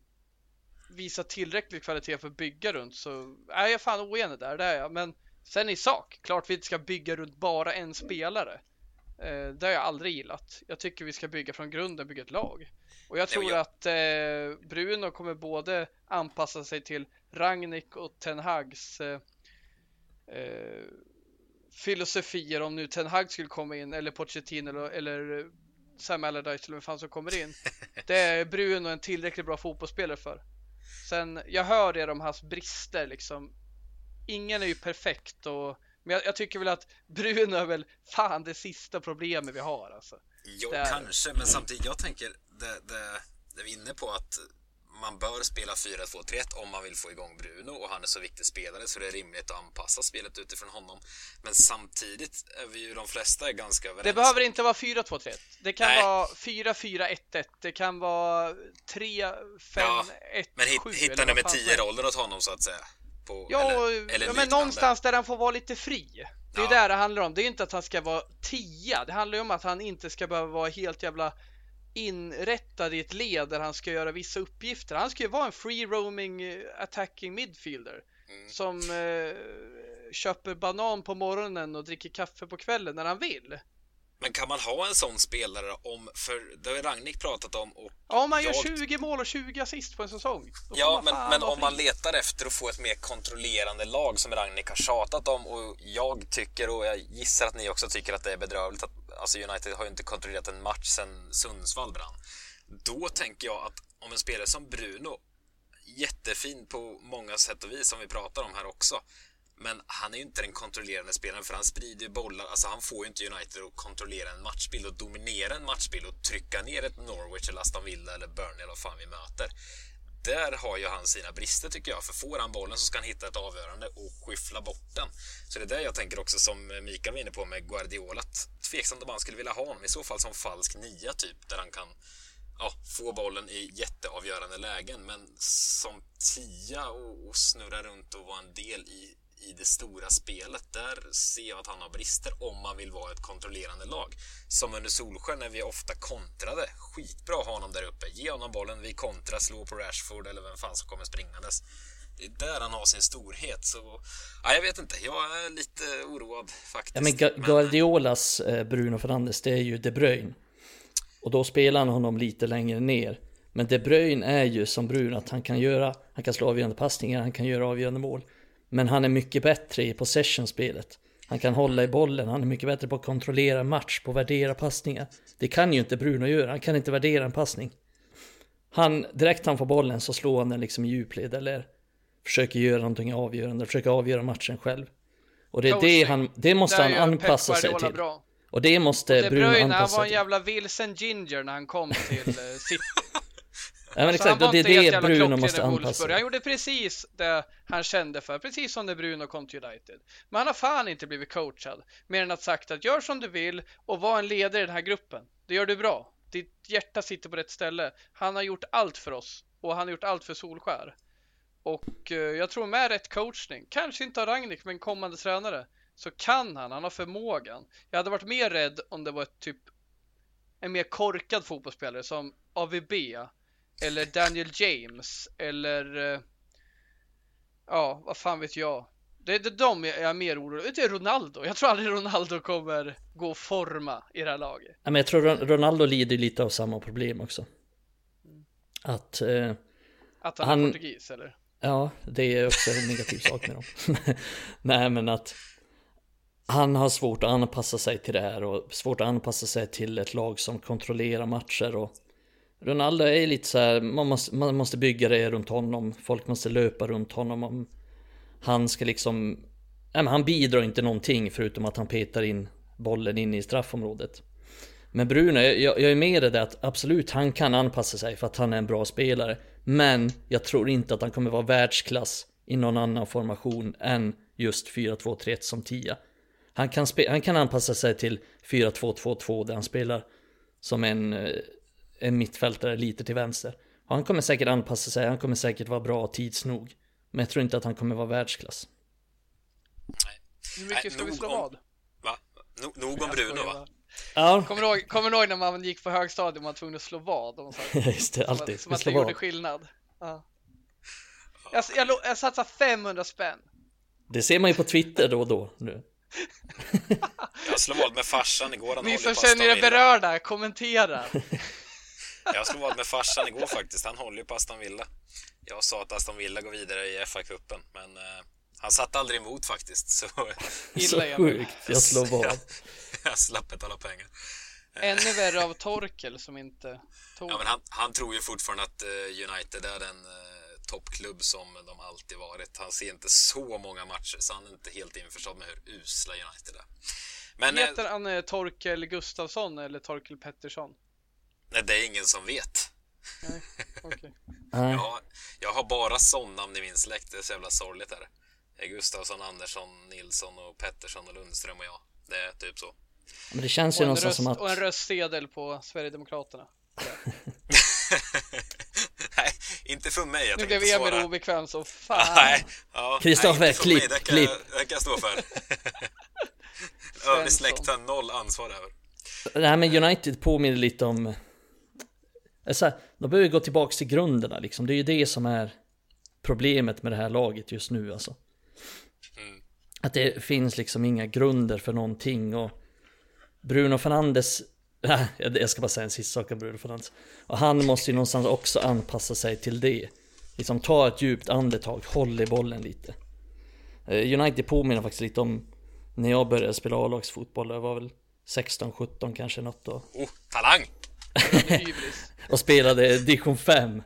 visar tillräcklig kvalitet för att bygga runt så är jag fan oenig där, det är jag. Men sen i sak, klart vi inte ska bygga runt bara en spelare. Eh, det har jag aldrig gillat. Jag tycker vi ska bygga från grunden, bygga ett lag. Och jag tror att eh, Bruno kommer både anpassa sig till Ragnik och Ten Hags eh, eh, filosofier om nu Ten Hag skulle komma in eller Pochettino eller, eller Sam Allardyce eller vem fan som kommer in. *laughs* Det är Bruno en tillräckligt bra fotbollsspelare för. Sen, jag hör det om hans brister liksom. Ingen är ju perfekt och men jag, jag, tycker väl att Bruno är väl fan det sista problemet vi har alltså. Jo, är... kanske, men samtidigt, jag tänker det, det, det vi är inne på att man bör spela 4-2-3-1 om man vill få igång Bruno och han är så viktig spelare så det är rimligt att anpassa spelet utifrån honom. Men samtidigt är vi ju de flesta är ganska överens. Det behöver inte vara 4-2-3-1. Det kan Nej. vara 4-4-1-1. Det kan vara 3-5-1-7. Ja, men hit, hitta nummer 10-rollen åt honom så att säga. På, ja, eller, eller ja men någonstans där han får vara lite fri. Det är ja. där det handlar om. Det är inte att han ska vara tia. Det handlar ju om att han inte ska behöva vara helt jävla inrättad i ett led där han ska göra vissa uppgifter. Han ska ju vara en free roaming eh, attacking midfielder mm. som eh, köper banan på morgonen och dricker kaffe på kvällen när han vill. Men kan man ha en sån spelare om, för det har Ragnik pratat om och Ja, om man jag... gör 20 mål och 20 assist på en säsong. Ja, men, men om man letar efter att få ett mer kontrollerande lag som Ragnik har tjatat om och jag tycker och jag gissar att ni också tycker att det är bedrövligt att alltså United har ju inte kontrollerat en match sedan Sundsvall brann. Då tänker jag att om en spelare som Bruno jättefin på många sätt och vis som vi pratar om här också men han är ju inte den kontrollerande spelaren för han sprider ju bollar. Alltså han får ju inte United att kontrollera en matchbild och dominera en matchbild och trycka ner ett Norwich eller Aston Villa eller Burnley eller vad fan vi möter. Där har ju han sina brister tycker jag. För får han bollen så ska han hitta ett avgörande och skyffla bort den. Så det är det jag tänker också som Mikael var inne på med Guardiola. Tveksamt om han skulle vilja ha honom. I så fall som falsk nia typ. Där han kan ja, få bollen i jätteavgörande lägen. Men som tia och, och snurra runt och vara en del i i det stora spelet. Där ser jag att han har brister om man vill vara ett kontrollerande lag. Som under Solskär när vi ofta kontrade. Skitbra att ha honom där uppe. Ge honom bollen, vi kontrar, slå på Rashford eller vem fan som kommer springandes. Det är där han har sin storhet. Så, ja, jag vet inte, jag är lite oroad faktiskt. Ja, men Guardiolas eh, Bruno Fernandes, det är ju De Bruyne. Och då spelar han honom lite längre ner. Men De Bruyne är ju som Bruno, att han kan göra, han kan slå avgörande passningar, han kan göra avgörande mål. Men han är mycket bättre i possession-spelet. Han kan hålla i bollen, han är mycket bättre på att kontrollera match, på att värdera passningar. Det kan ju inte Bruno göra, han kan inte värdera en passning. Han, direkt han får bollen så slår han den liksom i djupled eller försöker göra någonting avgörande, försöker avgöra matchen själv. Och det är det han, det måste han anpassa sig till. Bra. Och det måste och det Bruno anpassa han var en jävla vilsen ginger när han kom till uh, City. *laughs* Ja, men alltså, exakt, och det är det Bruno måste anpassa. Han gjorde precis det han kände för, precis som när Bruno kom till United. Men han har fan inte blivit coachad, mer än att sagt att gör som du vill och var en ledare i den här gruppen. Det gör du bra. Ditt hjärta sitter på rätt ställe. Han har gjort allt för oss och han har gjort allt för Solskär. Och eh, jag tror med rätt coachning, kanske inte av Ragnik men kommande tränare, så kan han, han har förmågan. Jag hade varit mer rädd om det var ett typ en mer korkad fotbollsspelare som AVB eller Daniel James eller eh, ja, vad fan vet jag. Det är de jag är mer orolig Det är Ronaldo. Jag tror aldrig Ronaldo kommer gå och forma i det här laget. Ja, men jag tror Ronaldo lider lite av samma problem också. Att... Eh, att han, han är portugis eller? Ja, det är också en negativ *laughs* sak med dem. *laughs* Nej, men att han har svårt att anpassa sig till det här och svårt att anpassa sig till ett lag som kontrollerar matcher och Ronaldo är lite så här, man måste, man måste bygga det runt honom, folk måste löpa runt honom om han ska liksom, nej men han bidrar inte någonting förutom att han petar in bollen in i straffområdet. Men Bruno, jag, jag är med i det att absolut, han kan anpassa sig för att han är en bra spelare. Men jag tror inte att han kommer vara världsklass i någon annan formation än just 4-2-3-1 som 10. Han kan, han kan anpassa sig till 4-2-2-2 där han spelar som en, eh, en mittfältare lite till vänster. Och han kommer säkert anpassa sig, han kommer säkert vara bra tids nog. Men jag tror inte att han kommer vara världsklass. Nej. Hur mycket ska vi slå vad? Va? No, nog om Bruno va? Ja. Kommer, du ihåg, kommer du ihåg när man gick på högstadiet och man var tvungen att slå vad? Och så, *laughs* Just det, alltid. Som, att det gjorde skillnad. Ja. Jag, jag, jag satsar 500 spänn. Det ser man ju på Twitter då och då nu. *laughs* jag slog vad med farsan igår. Ni som känner er berörda, kommentera. *laughs* jag slog vad med farsan igår faktiskt. Han håller ju på Aston Villa. Jag sa att Aston Villa går vidare i FA-cupen, men eh, han satt aldrig emot faktiskt. Så, *laughs* så sjukt, jag slår vad. jag, *laughs* jag slapp betala pengar. Ännu värre av Torkel som inte tog ja, men han, han tror ju fortfarande att uh, United är den uh, toppklubb som de alltid varit. Han ser inte så många matcher så han är inte helt införstådd med hur usla United är. Men, Heter han uh, Torkel Gustafsson eller Torkel Pettersson? Nej, det är ingen som vet. Nej, okay. *laughs* jag, jag har bara sån-namn i min släkt, det är så jävla sorgligt. Är det. Gustafsson, Andersson, Nilsson och Pettersson och Lundström och jag. Det är typ så. Men det känns ju någonstans röst, som att... Och en röstsedel på Sverigedemokraterna. *laughs* Nej, inte för mig. Jag nu blev Emil obekväm så *laughs* fan. Nej, Kristoffer, klipp, det klipp. det kan jag stå för. Övrig släkt har noll ansvar över. Nej, men United påminner lite om... Alltså, de behöver gå tillbaka till grunderna liksom. Det är ju det som är problemet med det här laget just nu alltså. Mm. Att det finns liksom inga grunder för någonting och Bruno Fernandes *laughs* jag ska bara säga en sista sak om Bruno Fernandes. Och han måste ju någonstans också anpassa sig till det. Liksom ta ett djupt andetag, håll i bollen lite. Eh, United påminner faktiskt lite om när jag började spela A-lagsfotboll. Jag var väl 16-17 kanske något då. Oh, talang! *laughs* och spelade division 5.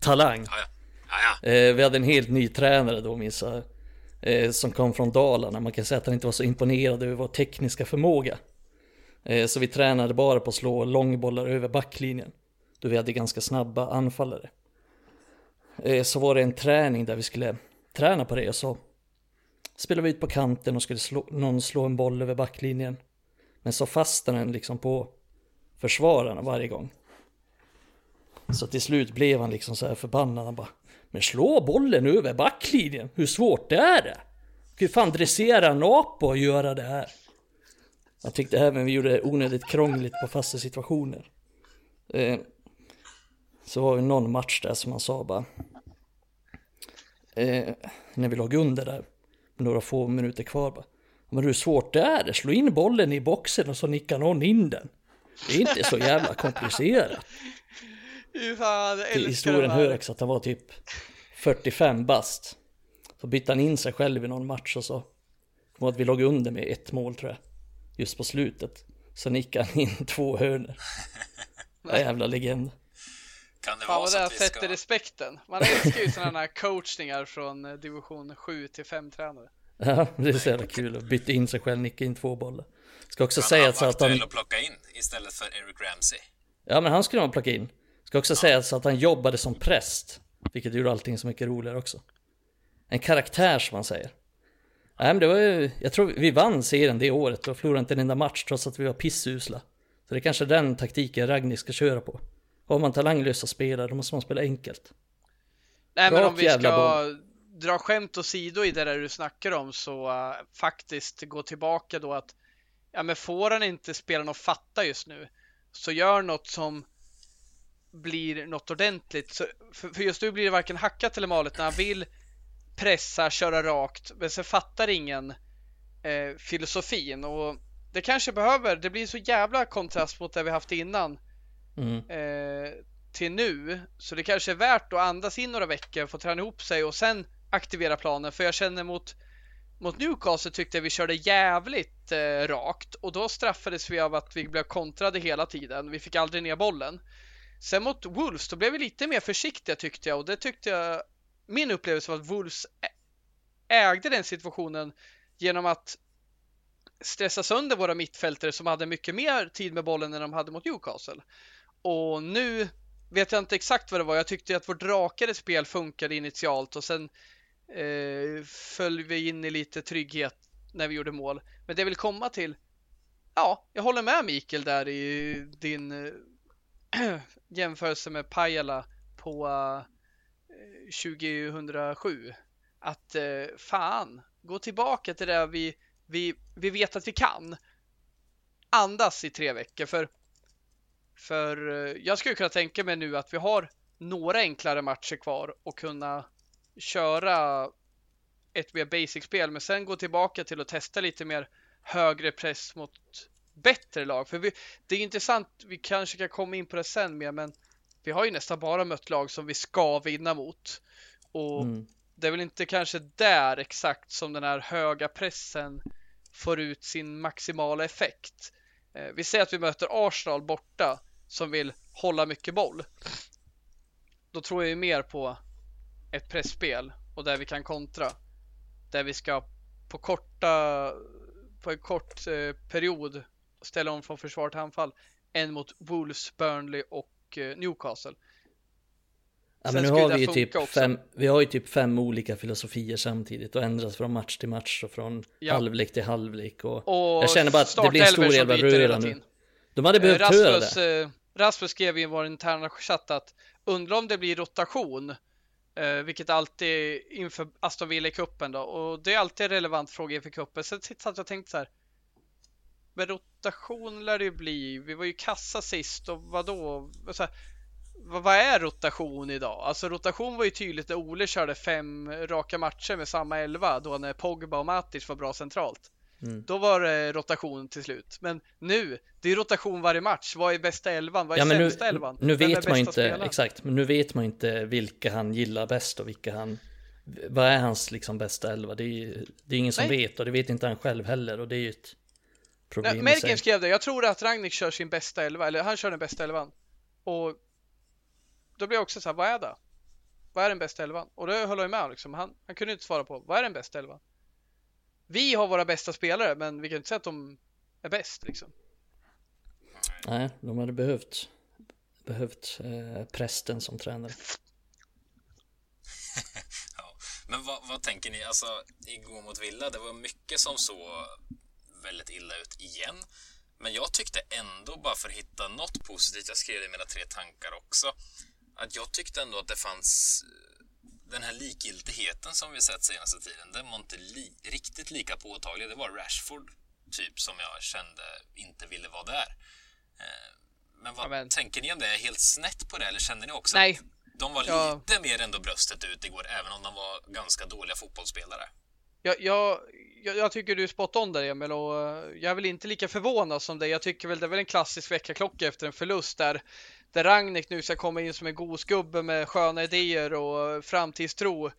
Talang. Ja, ja. Ja, eh, vi hade en helt ny tränare då minns jag. Eh, som kom från Dalarna. Man kan säga att han inte var så imponerad över vår tekniska förmåga. Eh, så vi tränade bara på att slå långbollar över backlinjen. Då vi hade ganska snabba anfallare. Så var det en träning där vi skulle träna på det och så spelade vi ut på kanten och skulle slå, någon slå en boll över backlinjen. Men så fastnade den liksom på försvararna varje gång. Så till slut blev han liksom så här förbannad. Han bara Men slå bollen över backlinjen, hur svårt det är det? Hur fan dressera en apa och göra det här? Jag tyckte även vi gjorde det onödigt krångligt på fasta situationer. Eh, så var det någon match där som han sa bara. Eh, när vi låg under där. Med några få minuter kvar bara. Men hur svårt det är, slå in bollen i boxen och så nickar någon in den. Det är inte så jävla komplicerat. Till historien hör också att han var typ 45 bast. Så bytte han in sig själv i någon match och så Kommer att vi låg under med ett mål tror jag. Just på slutet. Sen gick han in *laughs* två hörnor. Jävla legend. Kan det Fan vad det här sätter ska... respekten. Man älskar ju sådana här coachningar från eh, division 7 till 5 tränare. Ja, det är så jävla kul att byta in sig själv, nicka in två bollar. Ska också kan säga så att han... att plocka in istället för Eric Ramsey. Ja, men han skulle man plocka in. Ska också ja. säga så att han jobbade som präst. Vilket gjorde allting så mycket roligare också. En karaktär som man säger. Nej men det var ju, jag tror vi vann serien det året och förlorade inte en enda match trots att vi var pissusla. Så det är kanske den taktiken Ragnik ska köra på. Har man talanglösa spelare då måste man spela enkelt. Nej men om vi ska boll. dra skämt åsido i det där du snackar om så uh, faktiskt gå tillbaka då att ja men får han inte spelarna att fatta just nu så gör något som blir något ordentligt. Så, för, för just nu blir det varken hackat eller malet när han vill pressa, köra rakt, men sen fattar ingen eh, filosofin och det kanske behöver, det blir så jävla kontrast mot det vi haft innan mm. eh, till nu, så det kanske är värt att andas in några veckor, få träna ihop sig och sen aktivera planen, för jag känner mot mot Newcastle tyckte jag vi körde jävligt eh, rakt och då straffades vi av att vi blev kontrade hela tiden. Vi fick aldrig ner bollen. Sen mot Wolves då blev vi lite mer försiktiga tyckte jag och det tyckte jag min upplevelse var att Wolves ägde den situationen genom att stressa sönder våra mittfältare som hade mycket mer tid med bollen än de hade mot Newcastle. Och nu vet jag inte exakt vad det var. Jag tyckte att vårt rakare spel funkade initialt och sen eh, föll vi in i lite trygghet när vi gjorde mål. Men det jag vill komma till, ja, jag håller med Mikael där i din eh, *clears throat* jämförelse med Pajala på eh, 2007 att eh, fan, gå tillbaka till det vi, vi, vi vet att vi kan. Andas i tre veckor för, för eh, jag skulle kunna tänka mig nu att vi har några enklare matcher kvar och kunna köra ett mer basic-spel men sen gå tillbaka till att testa lite mer högre press mot bättre lag. För vi, det är intressant, vi kanske kan komma in på det sen mer men vi har ju nästan bara mött lag som vi ska vinna mot. Och mm. det är väl inte kanske där exakt som den här höga pressen får ut sin maximala effekt. Eh, vi säger att vi möter Arsenal borta som vill hålla mycket boll. Då tror jag ju mer på ett pressspel och där vi kan kontra. Där vi ska på korta på en kort eh, period ställa om från försvar till anfall än mot Wolves, Burnley och Eh, Newcastle. Ja, men nu har vi ju typ fem, vi har ju typ fem olika filosofier samtidigt och ändras från match till match och från ja. halvlek till halvlek och, och jag känner bara att det blir en stor jävla röra nu. De hade behövt Rasmus, höra det. Eh, Rasmus skrev i vår interna chatt att undrar om det blir rotation, eh, vilket alltid inför Aston Villa i kuppen då och det är alltid en relevant fråga inför kuppen. Sen satt jag och tänkte så här. Men rotation lär det ju bli. Vi var ju kassa sist och vadå? Så här, vad är rotation idag? Alltså rotation var ju tydligt när Ole körde fem raka matcher med samma elva då när Pogba och Matic var bra centralt. Mm. Då var det rotation till slut. Men nu, det är rotation varje match. Vad är bästa elvan? Vad är ja, sämsta nu, elvan? Nu vet man inte, spelaren? exakt, men nu vet man inte vilka han gillar bäst och vilka han vad är hans liksom bästa elva? Det är, det är ingen som Nej. vet och det vet inte han själv heller och det är ju ett problem Merkin skrev det, jag tror att Ragnik kör sin bästa elva, eller han kör den bästa elvan. Och då blir jag också så här, vad är det? Vad är den bästa elvan? Och det höll jag med liksom. Han, han kunde inte svara på, vad är den bästa elvan? Vi har våra bästa spelare, men vi kan inte säga att de är bäst liksom. Nej, de hade behövt, behövt eh, prästen som tränare. *laughs* ja, men vad, vad tänker ni, alltså igår mot Villa, det var mycket som så väldigt illa ut igen. Men jag tyckte ändå, bara för att hitta något positivt, jag skrev det i mina tre tankar också, att jag tyckte ändå att det fanns eh, den här likgiltigheten som vi sett senaste tiden, den var inte li riktigt lika påtaglig. Det var Rashford, typ, som jag kände inte ville vara där. Eh, men vad Amen. tänker ni om det? Är helt snett på det, eller känner ni också Nej. att de var ja. lite mer ändå bröstet ut igår, även om de var ganska dåliga fotbollsspelare? Jag, jag, jag, jag, tycker du är spot on där Emil och eh, jag är väl inte lika förvånad som dig. Jag tycker väl det är väl en klassisk väckarklocka efter en förlust där, där Ragnik nu ska komma in som en god skubbe med sköna idéer och eh, framtidstro.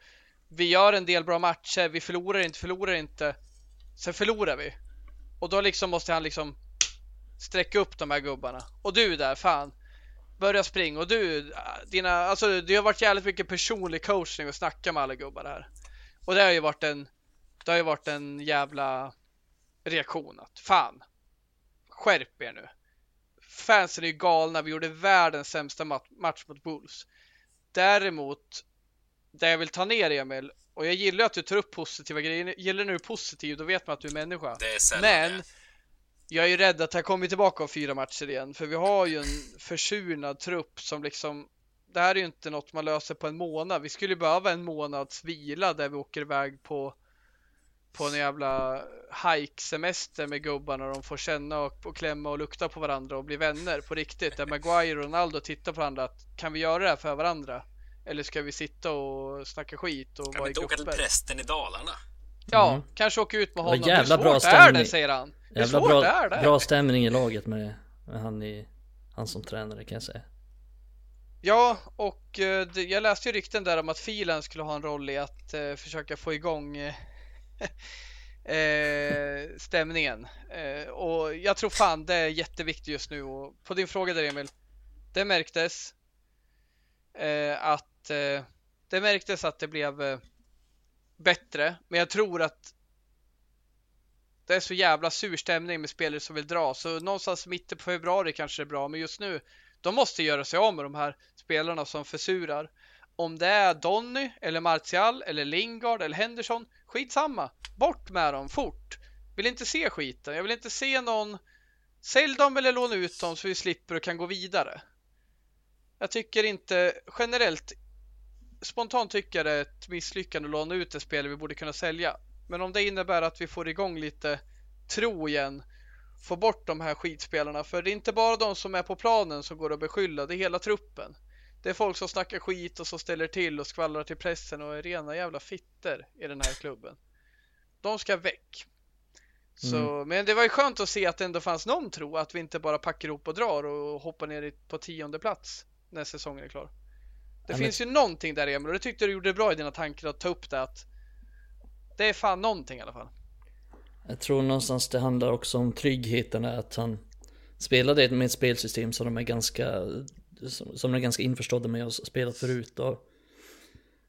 Vi gör en del bra matcher, vi förlorar inte, förlorar inte. Sen förlorar vi. Och då liksom måste han liksom sträcka upp de här gubbarna. Och du där, fan. Börja springa. Och du, eh, dina, alltså det har varit jävligt mycket personlig coachning och snacka med alla gubbar här. Och det har ju varit en, det har ju varit en jävla reaktion att fan, skärp er nu. Fansen är ju galna. Vi gjorde världens sämsta match mot Bulls. Däremot, det jag vill ta ner Emil, och jag gillar att du tar upp positiva grejer. Gillar du positiv, då vet man att du är människa. Det är Men jag är ju rädd att jag kommer tillbaka om fyra matcher igen, för vi har ju en försurnad trupp som liksom det här är ju inte något man löser på en månad. Vi skulle behöva en månads vila där vi åker iväg på på en jävla hike-semester med gubbarna och de får känna och, och klämma och lukta på varandra och bli vänner på riktigt. Där Maguire och Ronaldo tittar på varandra. Att, kan vi göra det här för varandra? Eller ska vi sitta och snacka skit och kan vara i grupper? Kan vi inte åka till prästen i Dalarna? Ja, mm. kanske åka ut med honom. Ja, jävla bra stämning. är det, säger han. Jävla bra, är det? bra stämning i laget med, med han, i, han som tränare kan jag säga. Ja, och eh, jag läste ju rykten där om att Filen skulle ha en roll i att eh, försöka få igång eh, *laughs* eh, stämningen. Eh, och jag tror fan det är jätteviktigt just nu. Och på din fråga där Emil, det märktes eh, att eh, det märktes att det blev eh, bättre. Men jag tror att det är så jävla sur stämning med spelare som vill dra. Så någonstans mitten på februari kanske det är bra. Men just nu, de måste göra sig av med de här spelarna som försurar. Om det är Donny eller Martial eller Lingard eller Henderson, skitsamma. Bort med dem fort. Vill inte se skiten. Jag vill inte se någon Sälj dem eller låna ut dem så vi slipper och kan gå vidare. Jag tycker inte generellt spontant tycker jag det är ett misslyckande att låna ut ett spel vi borde kunna sälja. Men om det innebär att vi får igång lite tro igen, få bort de här skitspelarna. För det är inte bara de som är på planen som går att beskylla, det är hela truppen. Det är folk som snackar skit och som ställer till och skvallrar till pressen och är rena jävla fitter i den här klubben. De ska väck. Så, mm. Men det var ju skönt att se att det ändå fanns någon tro att vi inte bara packar ihop och drar och hoppar ner på tionde plats när säsongen är klar. Det ja, finns men... ju någonting där Emil och det tyckte du gjorde bra i dina tankar att ta upp det att det är fan någonting i alla fall. Jag tror någonstans det handlar också om tryggheten att han spelade med ett spelsystem som de är ganska som de är ganska införstådda med och spelat förut. Och,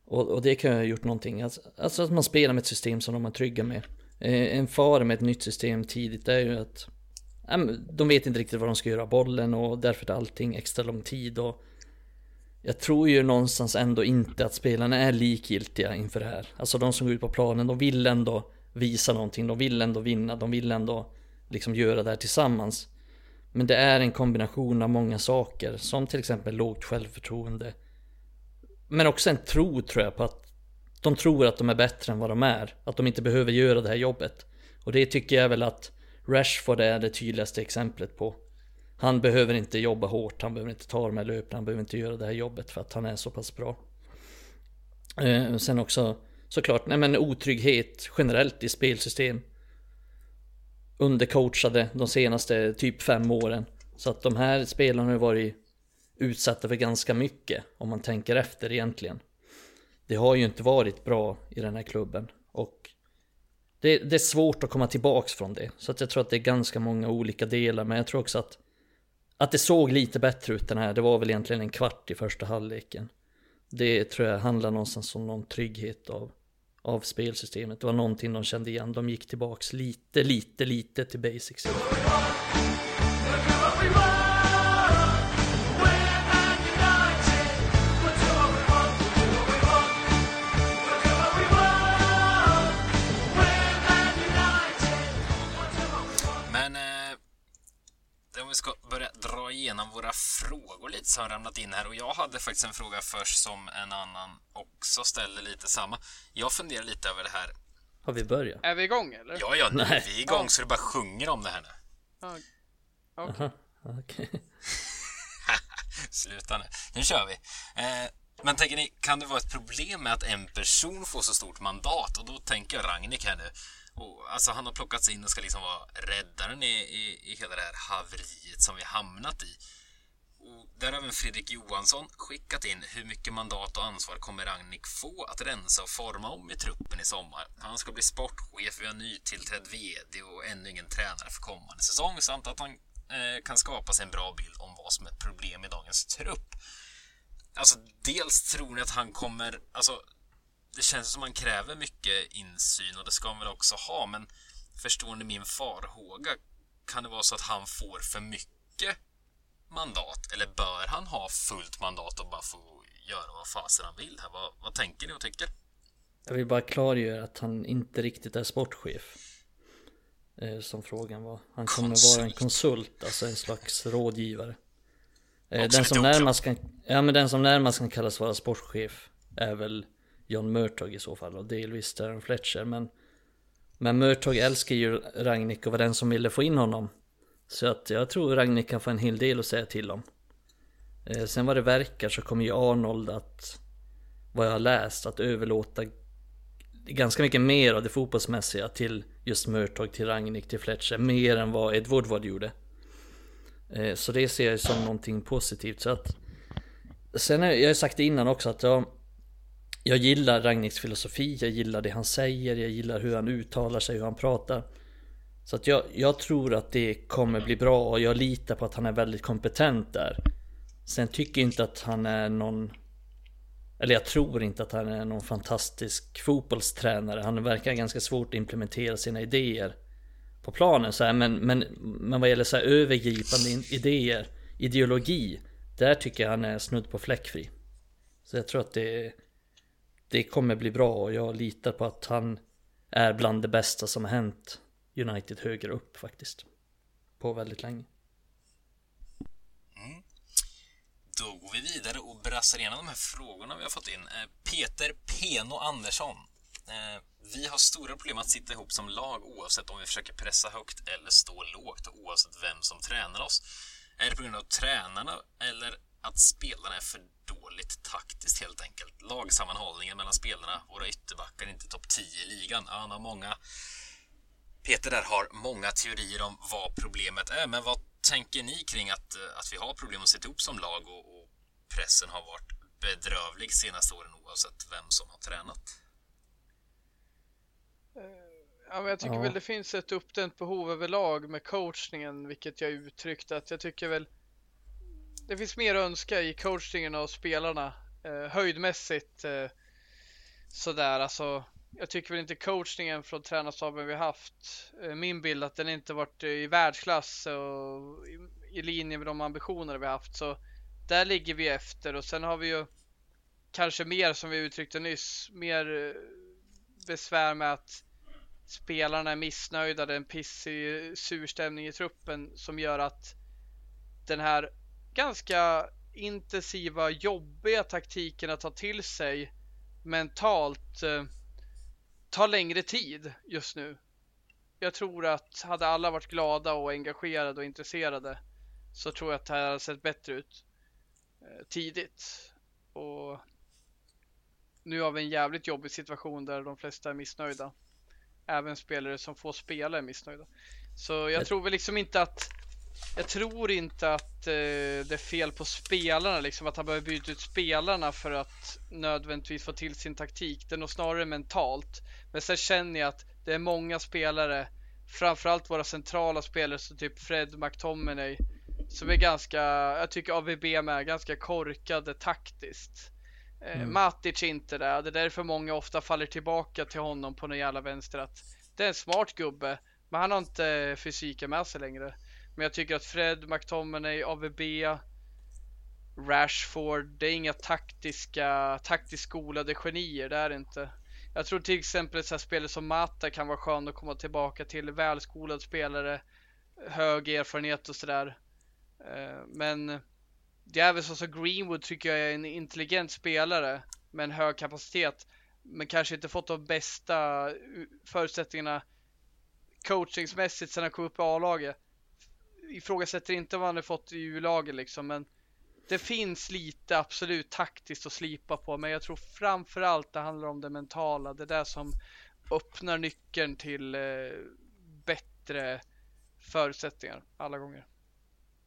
och, och det kan ju ha gjort någonting. Alltså, alltså, att man spelar med ett system som de är trygga med. Eh, en fara med ett nytt system tidigt är ju att de vet inte riktigt vad de ska göra av bollen och därför tar allting extra lång tid. Och jag tror ju någonstans ändå inte att spelarna är likgiltiga inför det här. Alltså de som går ut på planen, de vill ändå visa någonting, de vill ändå vinna, de vill ändå liksom göra det här tillsammans. Men det är en kombination av många saker, som till exempel lågt självförtroende. Men också en tro tror jag på att de tror att de är bättre än vad de är. Att de inte behöver göra det här jobbet. Och det tycker jag väl att Rashford är det tydligaste exemplet på. Han behöver inte jobba hårt, han behöver inte ta de här löpen, han behöver inte göra det här jobbet för att han är så pass bra. Eh, sen också såklart, nej men otrygghet generellt i spelsystem undercoachade de senaste typ fem åren. Så att de här spelarna har varit utsatta för ganska mycket om man tänker efter egentligen. Det har ju inte varit bra i den här klubben och det, det, är svårt att komma tillbaks från det. Så att jag tror att det är ganska många olika delar men jag tror också att att det såg lite bättre ut den här, det var väl egentligen en kvart i första halvleken. Det tror jag handlar någonstans om någon trygghet av av spelsystemet. Det var någonting de kände igen. De gick tillbaks lite, lite, lite till basics. Igenom våra frågor lite som har ramlat in här och jag hade faktiskt en fråga först som en annan också ställde lite samma. Jag funderar lite över det här. Har vi börjat? Är vi igång eller? Ja, ja, nu är vi igång så det bara sjunger om det här nu. Okej. Okay. *laughs* okay. Sluta nu. Nu kör vi. Eh, men tänker ni, kan det vara ett problem med att en person får så stort mandat? Och då tänker jag Ragnik här nu. Och, alltså han har plockats in och ska liksom vara räddaren i, i, i hela det här haveriet som vi hamnat i. Och där har även Fredrik Johansson skickat in hur mycket mandat och ansvar kommer Ragnik få att rensa och forma om i truppen i sommar. Han ska bli sportchef, vi har nytillträdd VD och ännu ingen tränare för kommande säsong samt att han eh, kan skapa sig en bra bild om vad som är ett problem i dagens trupp. Alltså, dels tror ni att han kommer... Alltså, det känns som han kräver mycket insyn och det ska han väl också ha, men förstår ni min farhåga? Kan det vara så att han får för mycket mandat? Eller bör han ha fullt mandat och bara få göra vad fasen han vill? Här? Vad, vad tänker ni och tycker? Jag vill bara klargöra att han inte riktigt är sportchef. Eh, som frågan var. Han kommer konsult. vara en konsult, alltså en slags rådgivare. Eh, den som, närmast kan, ja, men den som närmast kan kallas vara sportchef är väl John Murtog i så fall och delvis Darren Fletcher. Men, men Murtog älskar ju Ragnik och var den som ville få in honom. Så att jag tror Ragnik kan få en hel del att säga till om. Eh, sen vad det verkar så kommer ju Arnold att, vad jag har läst, att överlåta ganska mycket mer av det fotbollsmässiga till just Murtog, till Ragnik, till Fletcher. Mer än vad Ed Woodward gjorde. Eh, så det ser jag som någonting positivt. Så att, sen har jag sagt det innan också att jag, jag gillar Ragniks filosofi, jag gillar det han säger, jag gillar hur han uttalar sig, hur han pratar. Så att jag, jag tror att det kommer bli bra och jag litar på att han är väldigt kompetent där. Sen tycker jag inte att han är någon eller jag tror inte att han är någon fantastisk fotbollstränare. Han verkar ganska svårt att implementera sina idéer på planen så här, men, men, men vad gäller så här övergripande idéer, ideologi, där tycker jag han är snudd på fläckfri. Så jag tror att det, det kommer bli bra och jag litar på att han är bland det bästa som har hänt United högre upp faktiskt. På väldigt länge. Mm. Då går vi vidare och brassar igenom de här frågorna vi har fått in. Eh, Peter Peno Andersson eh, vi har stora problem att sitta ihop som lag oavsett om vi försöker pressa högt eller stå lågt och oavsett vem som tränar oss. Är det på grund av tränarna eller att spelarna är för dåligt taktiskt helt enkelt? Lagsammanhållningen mellan spelarna, våra ytterbackar är inte topp 10 i ligan. Ja, han har många... Peter där har många teorier om vad problemet är, men vad tänker ni kring att, att vi har problem att sitta ihop som lag och, och pressen har varit bedrövlig senaste åren oavsett vem som har tränat? Ja, men jag tycker ja. väl det finns ett uppdämt behov överlag med coachningen, vilket jag uttryckte att jag tycker väl det finns mer att önska i coachningen av spelarna eh, höjdmässigt eh, sådär alltså. Jag tycker väl inte coachningen från tränarstaben vi haft. Eh, min bild att den inte varit eh, i världsklass och i, i linje med de ambitioner vi haft så där ligger vi efter och sen har vi ju kanske mer som vi uttryckte nyss mer eh, besvär med att spelarna är missnöjda, det är en pissig eh, surstämning i truppen som gör att den här ganska intensiva, jobbiga taktiken att ta till sig mentalt eh, tar längre tid just nu. Jag tror att hade alla varit glada och engagerade och intresserade så tror jag att det här hade sett bättre ut eh, tidigt. Och nu har vi en jävligt jobbig situation där de flesta är missnöjda även spelare som får spela är missnöjda. Så jag tror väl liksom inte att jag tror inte att eh, det är fel på spelarna, liksom att han behöver byta ut spelarna för att nödvändigtvis få till sin taktik. Det är nog snarare mentalt. Men sen känner jag att det är många spelare, framförallt våra centrala spelare som typ Fred McTominay, som är ganska, jag tycker AVB med, ganska korkade taktiskt. Eh, mm. Matic inte där. Det är därför många ofta faller tillbaka till honom på någon jävla vänster att det är en smart gubbe, men han har inte fysiken med sig längre. Men jag tycker att Fred, McTominay, AVB, Rashford, det är inga taktiska, taktiskt skolade genier, det är det inte. Jag tror till exempel ett spelare som Mata kan vara skön att komma tillbaka till, välskolad spelare, hög erfarenhet och sådär. Eh, men det är väl så som Greenwood tycker jag är en intelligent spelare med en hög kapacitet. Men kanske inte fått de bästa förutsättningarna coachingsmässigt sen han kom upp i A-laget. Ifrågasätter inte vad han har fått i U-laget liksom, men det finns lite absolut taktiskt att slipa på, men jag tror framförallt det handlar om det mentala. Det är det som öppnar nyckeln till eh, bättre förutsättningar alla gånger.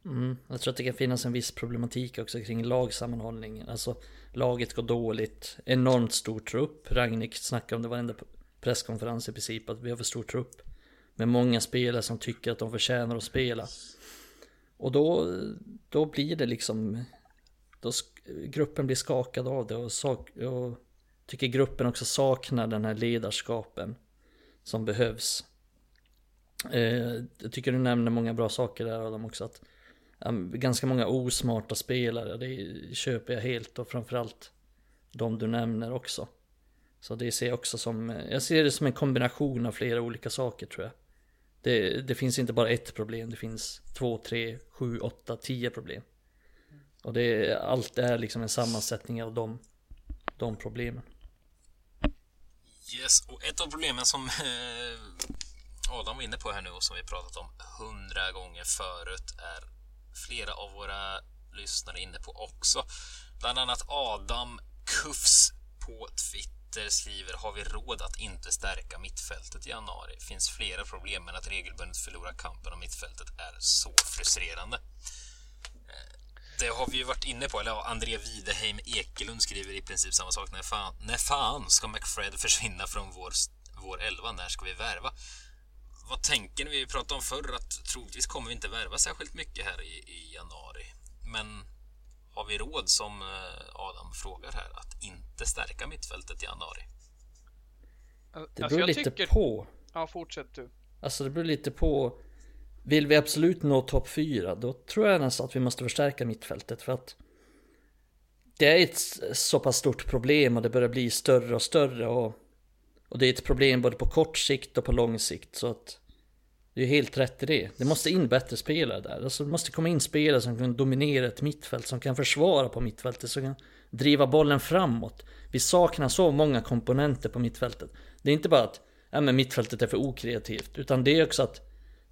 Mm, jag tror att det kan finnas en viss problematik också kring lagsammanhållningen. Alltså laget går dåligt, enormt stor trupp. Ragnik snackar om det varenda presskonferens i princip att vi har för stor trupp. Med många spelare som tycker att de förtjänar att spela. Och då, då blir det liksom, då gruppen blir skakad av det och, sak, och tycker gruppen också saknar den här ledarskapen som behövs. Eh, jag tycker du nämner många bra saker där Adam också. Att, ehm, ganska många osmarta spelare, det köper jag helt och framförallt de du nämner också. Så det ser jag också som, jag ser det som en kombination av flera olika saker tror jag. Det, det finns inte bara ett problem, det finns två, tre, sju, åtta, tio problem. Och det, allt är liksom en sammansättning av de, de problemen. Yes, och ett av problemen som eh, Adam var inne på här nu och som vi pratat om hundra gånger förut är flera av våra lyssnare inne på också. Bland annat Adam Kufs på Twitter skriver Har vi råd att inte stärka mittfältet i januari? Finns flera problem men att regelbundet förlora kampen om mittfältet är så frustrerande. Eh, det har vi ju varit inne på, eller ja, André Wideheim Ekelund skriver i princip samma sak. När fan, när fan ska McFred försvinna från vår, vår elva? När ska vi värva? vad tänker ni? Vi pratade om förr att troligtvis kommer vi inte värva särskilt mycket här i, i januari. Men har vi råd, som eh, Adam frågar här, att inte stärka mittfältet i januari? Det alltså, beror lite tycker... på. Ja, fortsätt du. Alltså det beror lite på. Vill vi absolut nå topp 4, då tror jag nästan att vi måste förstärka mittfältet för att det är ett så pass stort problem och det börjar bli större och större och, och det är ett problem både på kort sikt och på lång sikt så att det är helt rätt i det. Det måste in bättre spelare där. Alltså det måste komma in spelare som kan dominera ett mittfält, som kan försvara på mittfältet, som kan driva bollen framåt. Vi saknar så många komponenter på mittfältet. Det är inte bara att ja, men mittfältet är för okreativt, utan det är också att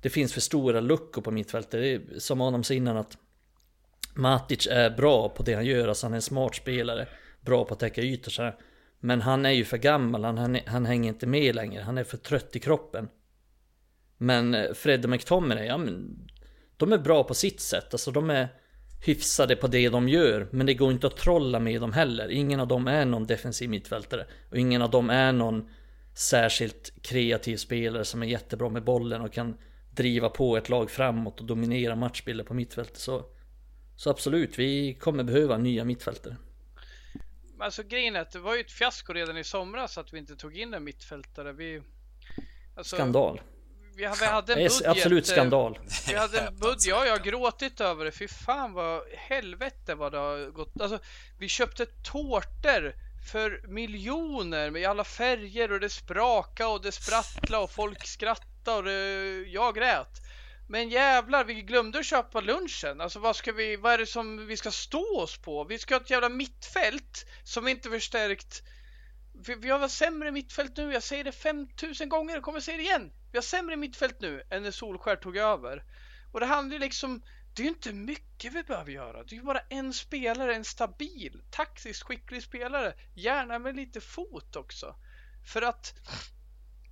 det finns för stora luckor på mittfältet. Det är som Adam sa innan att Matic är bra på det han gör, alltså han är en smart spelare, bra på att täcka ytor så här. Men han är ju för gammal, han, han, han hänger inte med längre, han är för trött i kroppen. Men eh, Fred och McTominay, ja men de är bra på sitt sätt. Alltså de är hyfsade på det de gör. Men det går inte att trolla med dem heller. Ingen av dem är någon defensiv mittfältare. Och ingen av dem är någon särskilt kreativ spelare som är jättebra med bollen och kan driva på ett lag framåt och dominera matchbilder på mittfältet. Så, så absolut, vi kommer behöva nya mittfältare. Alltså grejen är att det var ju ett fiasko redan i somras att vi inte tog in en mittfältare. Vi, alltså, Skandal vi, vi hade en budget. Absolut eh, skandal. Vi hade en *laughs* budget. Ja, jag har gråtit över det. Fy fan vad helvete vad det har gått. Alltså, vi köpte tårtor för miljoner med alla färger och det sprakade och det sprattlade och folk skrattade och det, jag grät. Men jävlar, vi glömde att köpa lunchen. Alltså vad ska vi, vad är det som vi ska stå oss på? Vi ska ha ett jävla mittfält som inte förstärkt. Vi, vi har väl sämre mittfält nu, jag säger det 5000 gånger, jag kommer säga det igen. Vi har sämre mittfält nu än när Solskär tog över. Och det handlar ju liksom, det är ju inte mycket vi behöver göra. Det är ju bara en spelare, en stabil, taktiskt skicklig spelare. Gärna med lite fot också. För att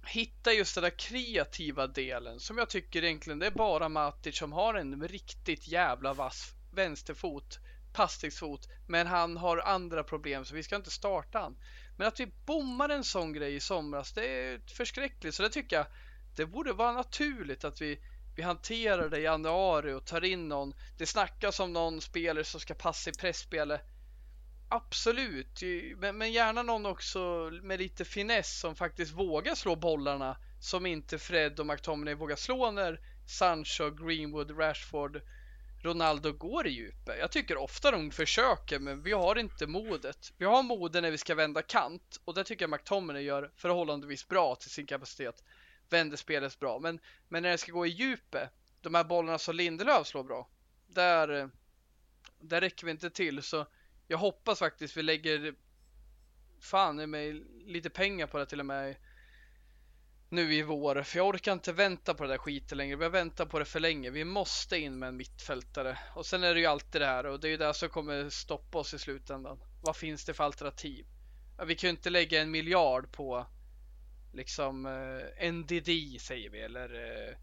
hitta just den där kreativa delen som jag tycker egentligen det är bara Matic som har en riktigt jävla vass vänsterfot, passningsfot, men han har andra problem så vi ska inte starta han. Men att vi bommar en sån grej i somras, det är förskräckligt. Så det tycker jag, det borde vara naturligt att vi, vi hanterar det i januari och tar in någon. Det snackas om någon spelare som ska passa i pressspelet. Absolut, men, men gärna någon också med lite finess som faktiskt vågar slå bollarna som inte Fred och McTominay vågar slå när Sancho, Greenwood, Rashford, Ronaldo går i djupet. Jag tycker ofta de försöker, men vi har inte modet. Vi har modet när vi ska vända kant och det tycker jag McTominay gör förhållandevis bra till sin kapacitet vänder spelet bra. Men, men när det ska gå i djupet, de här bollarna som Lindelöf slår bra, där, där räcker vi inte till. Så jag hoppas faktiskt vi lägger fan i mig lite pengar på det till och med nu i vår. För jag orkar inte vänta på det där skiten längre. Vi har väntat på det för länge. Vi måste in med en mittfältare. Och sen är det ju alltid det här och det är ju det som kommer stoppa oss i slutändan. Vad finns det för alternativ? Vi kan ju inte lägga en miljard på liksom eh, NDD säger vi eller eh,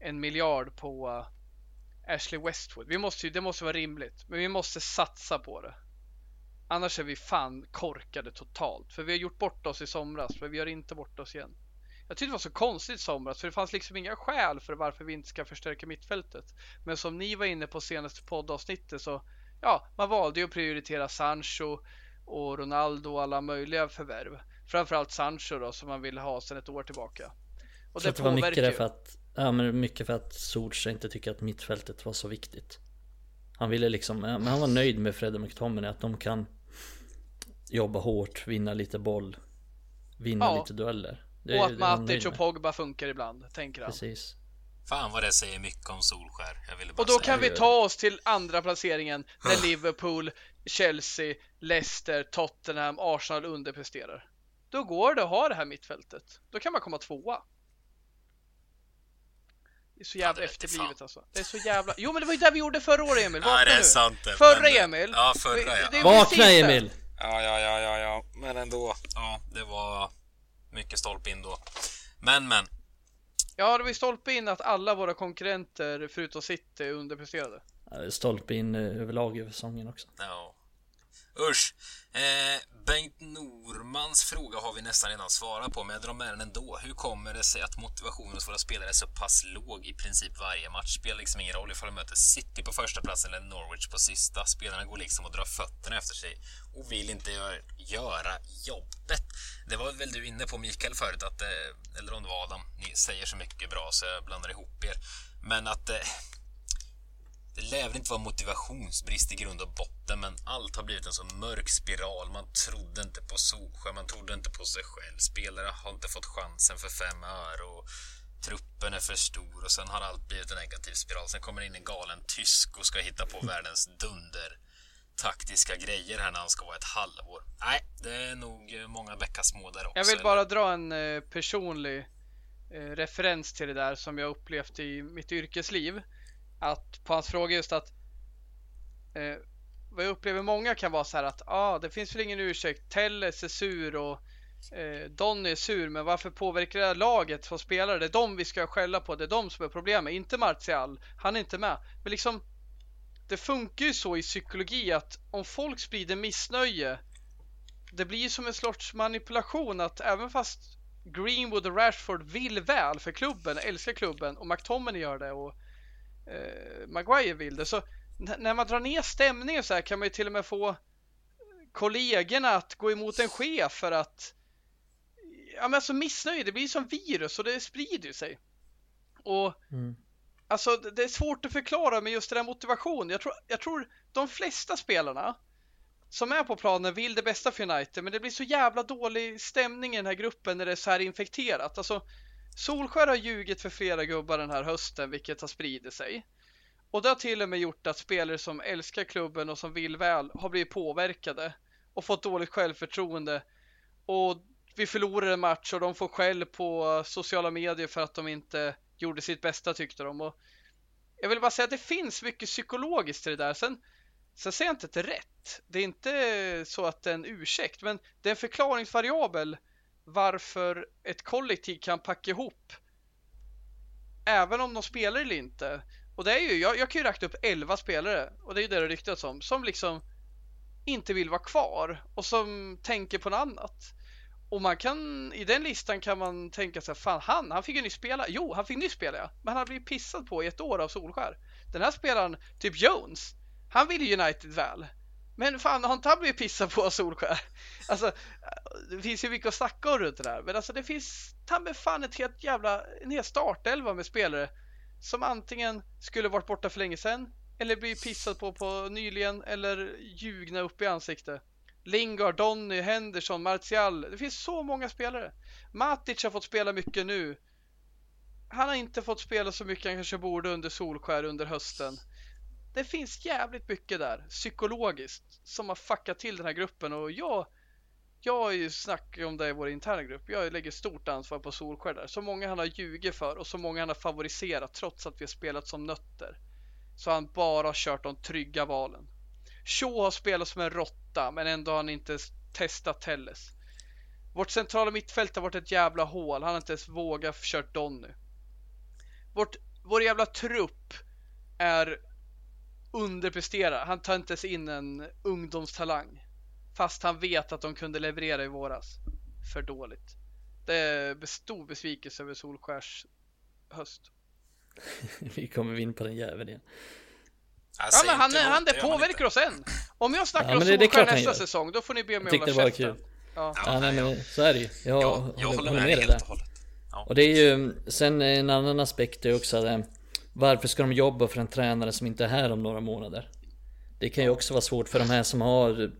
en miljard på eh, Ashley Westwood. Vi måste ju, det måste vara rimligt, men vi måste satsa på det. Annars är vi fan korkade totalt, för vi har gjort bort oss i somras, men vi gör inte bort oss igen. Jag tyckte det var så konstigt i somras, för det fanns liksom inga skäl för varför vi inte ska förstärka mittfältet. Men som ni var inne på senaste poddavsnittet så, ja, man valde ju att prioritera Sancho och Ronaldo och alla möjliga förvärv. Framförallt Sancho då, som man ville ha sedan ett år tillbaka. Och så det, det var mycket för att, ja men mycket för att Solskjaer inte tycker att mittfältet var så viktigt. Han ville liksom, men han var nöjd med Fred och McTominay, att de kan jobba hårt, vinna lite boll, vinna ja. lite dueller. Det, och att Matic och Pogba funkar ibland, tänker han. Precis. Fan vad det säger mycket om Solskär. och då kan vi ta oss till andra placeringen när *sighs* Liverpool, Chelsea, Leicester, Tottenham, Arsenal underpresterar. Då går det att ha det här mittfältet. Då kan man komma tvåa. Det är så jävla ja, efterblivet alltså. Det är så jävla... Jo men det var ju det vi gjorde förra året Emil. Vakna ja, det är nu. sant det. Förra men... Emil. Ja, förra ja. Det, Vakna Emil. Ja, ja, ja, ja, ja. Men ändå. Ja, det var mycket stolpe in då. Men, men. Ja, det var ju stolpe in att alla våra konkurrenter förutom City underpresterade. Ja, stolpe in eh, överlag över säsongen också. Ja. Usch. Eh, Bengt Normans fråga har vi nästan redan svarat på, men jag drar med den ändå. Hur kommer det sig att motivationen hos våra spelare är så pass låg i princip varje match? Spelar liksom ingen roll ifall de möter City på första platsen eller Norwich på sista. Spelarna går liksom och drar fötterna efter sig och vill inte göra jobbet. Det var väl du inne på Mikael förut, att, eh, eller om det var Adam, ni säger så mycket bra så jag blandar ihop er. Men att eh, det lär väl inte vara motivationsbrist i grund och botten, men allt har blivit en så mörk spiral. Man trodde inte på Solskjaer, man trodde inte på sig själv. Spelare har inte fått chansen för fem öre och truppen är för stor och sen har allt blivit en negativ spiral. Sen kommer in en galen tysk och ska hitta på världens dunder taktiska grejer här när han ska vara ett halvår. Nej, det är nog många bäckar små där också. Jag vill bara dra en eh, personlig eh, referens till det där som jag upplevt i mitt yrkesliv att på hans fråga just att eh, vad jag upplever många kan vara så här att ah, det finns väl ingen ursäkt. Telles är sur och eh, Donny är sur, men varför påverkar det här laget som spelare? Det är de vi ska skälla på. Det är de som är problemet, inte Martial. Han är inte med. Men liksom, det funkar ju så i psykologi att om folk sprider missnöje, det blir som en sorts manipulation att även fast Greenwood och Rashford vill väl för klubben, älskar klubben och McTominay gör det och eh, Maguire vill det. Så när man drar ner stämningen så här kan man ju till och med få kollegorna att gå emot en chef för att ja men alltså missnöje, det blir som virus och det sprider sig. Och mm. alltså det är svårt att förklara med just den här motivationen. Jag tror, jag tror de flesta spelarna som är på planen vill det bästa för United, men det blir så jävla dålig stämning i den här gruppen när det är så här infekterat. Alltså Solskär har ljugit för flera gubbar den här hösten, vilket har spridit sig. Och det har till och med gjort att spelare som älskar klubben och som vill väl har blivit påverkade och fått dåligt självförtroende. Och vi förlorar en match och de får skäll på sociala medier för att de inte gjorde sitt bästa tyckte de. Och jag vill bara säga att det finns mycket psykologiskt i det där. Sen, sen säger jag inte att det är rätt. Det är inte så att det är en ursäkt, men det är en förklaringsvariabel varför ett kollektiv kan packa ihop även om de spelar eller inte. Och det är ju, jag, jag kan ju räkna upp 11 spelare och det är ju det det ryktas om som liksom inte vill vara kvar och som tänker på något annat. Och man kan, i den listan kan man tänka sig, fan han, han fick ju nyss spela. Jo, han fick nyss spela ja. Men han har blivit pissad på i ett år av Solskär. Den här spelaren, typ Jones, han vill ju United väl. Men fan, har inte han blivit pissad på av Solskär? Alltså, det finns ju mycket att snacka om runt det där. Men alltså det finns ta med fan ett helt jävla, en hel startelva med spelare som antingen skulle varit borta för länge sedan eller blivit pissad på på nyligen eller ljugna upp i ansiktet. Lingard, Donny, Henderson, Martial. Det finns så många spelare. Matic har fått spela mycket nu. Han har inte fått spela så mycket han kanske borde under Solskär under hösten det finns jävligt mycket där psykologiskt som har fuckat till den här gruppen och jag jag har ju snackat om det i vår interna grupp. Jag lägger stort ansvar på Solskär där. Så många han har ljugit för och så många han har favoriserat trots att vi har spelat som nötter. Så han bara kört de trygga valen. Shaw har spelat som en råtta men ändå har han inte testat Telles. Vårt centrala mittfält har varit ett jävla hål. Han har inte ens vågat kört Donny. Vårt, vår jävla trupp är underpresterar. Han tar inte ens in en ungdomstalang. Fast han vet att de kunde leverera i våras. För dåligt. Det är stor besvikelse över Solskärs höst. *laughs* Vi kommer in på den jäveln igen. Ja men han, han, det påverkar oss än. Om jag snackar ja, om Solskär nästa säsong, då får ni be mig hålla käften. Ja. ja, nej, men så är det ju. Jag, ja, jag håller med, med helt och hållet. Ja. Och det är ju, sen en annan aspekt är också att varför ska de jobba för en tränare som inte är här om några månader? Det kan ju också vara svårt för de här som har,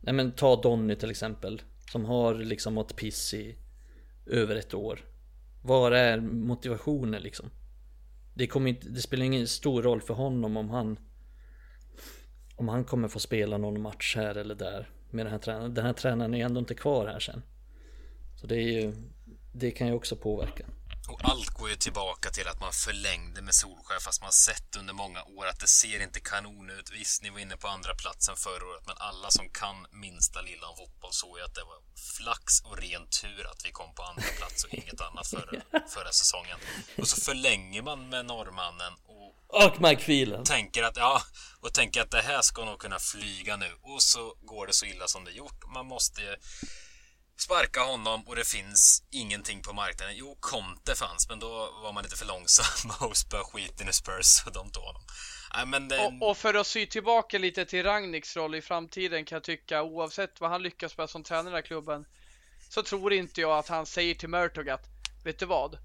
nej men ta Donny till exempel, som har liksom mått piss i över ett år. Var är motivationen liksom? Det, kommer inte, det spelar ingen stor roll för honom om han om han kommer få spela någon match här eller där med den här tränaren. Den här tränaren är ändå inte kvar här sen. Så det är ju, det kan ju också påverka. Och allt går ju tillbaka till att man förlängde med Solskär fast man sett under många år att det ser inte kanon ut. Visst, ni var inne på andra platsen förra året, men alla som kan minsta lilla om fotboll såg ju att det var flax och ren tur att vi kom på andra plats och inget annat förra, *laughs* förra säsongen. Och så förlänger man med norrmannen och och Mike Phelan. Tänker att, ja, och tänker att det här ska nog kunna flyga nu. Och så går det så illa som det gjort. Man måste sparka honom och det finns ingenting på marknaden. Jo, Conte fanns, men då var man lite för långsam *laughs* och spöade skiten i Spurs så de tog honom. Nej, men det... och, och, för att sy tillbaka lite till Ragniks roll i framtiden kan jag tycka, oavsett vad han lyckas med som tränare i klubben, så tror inte jag att han säger till Murtog att, vet du vad?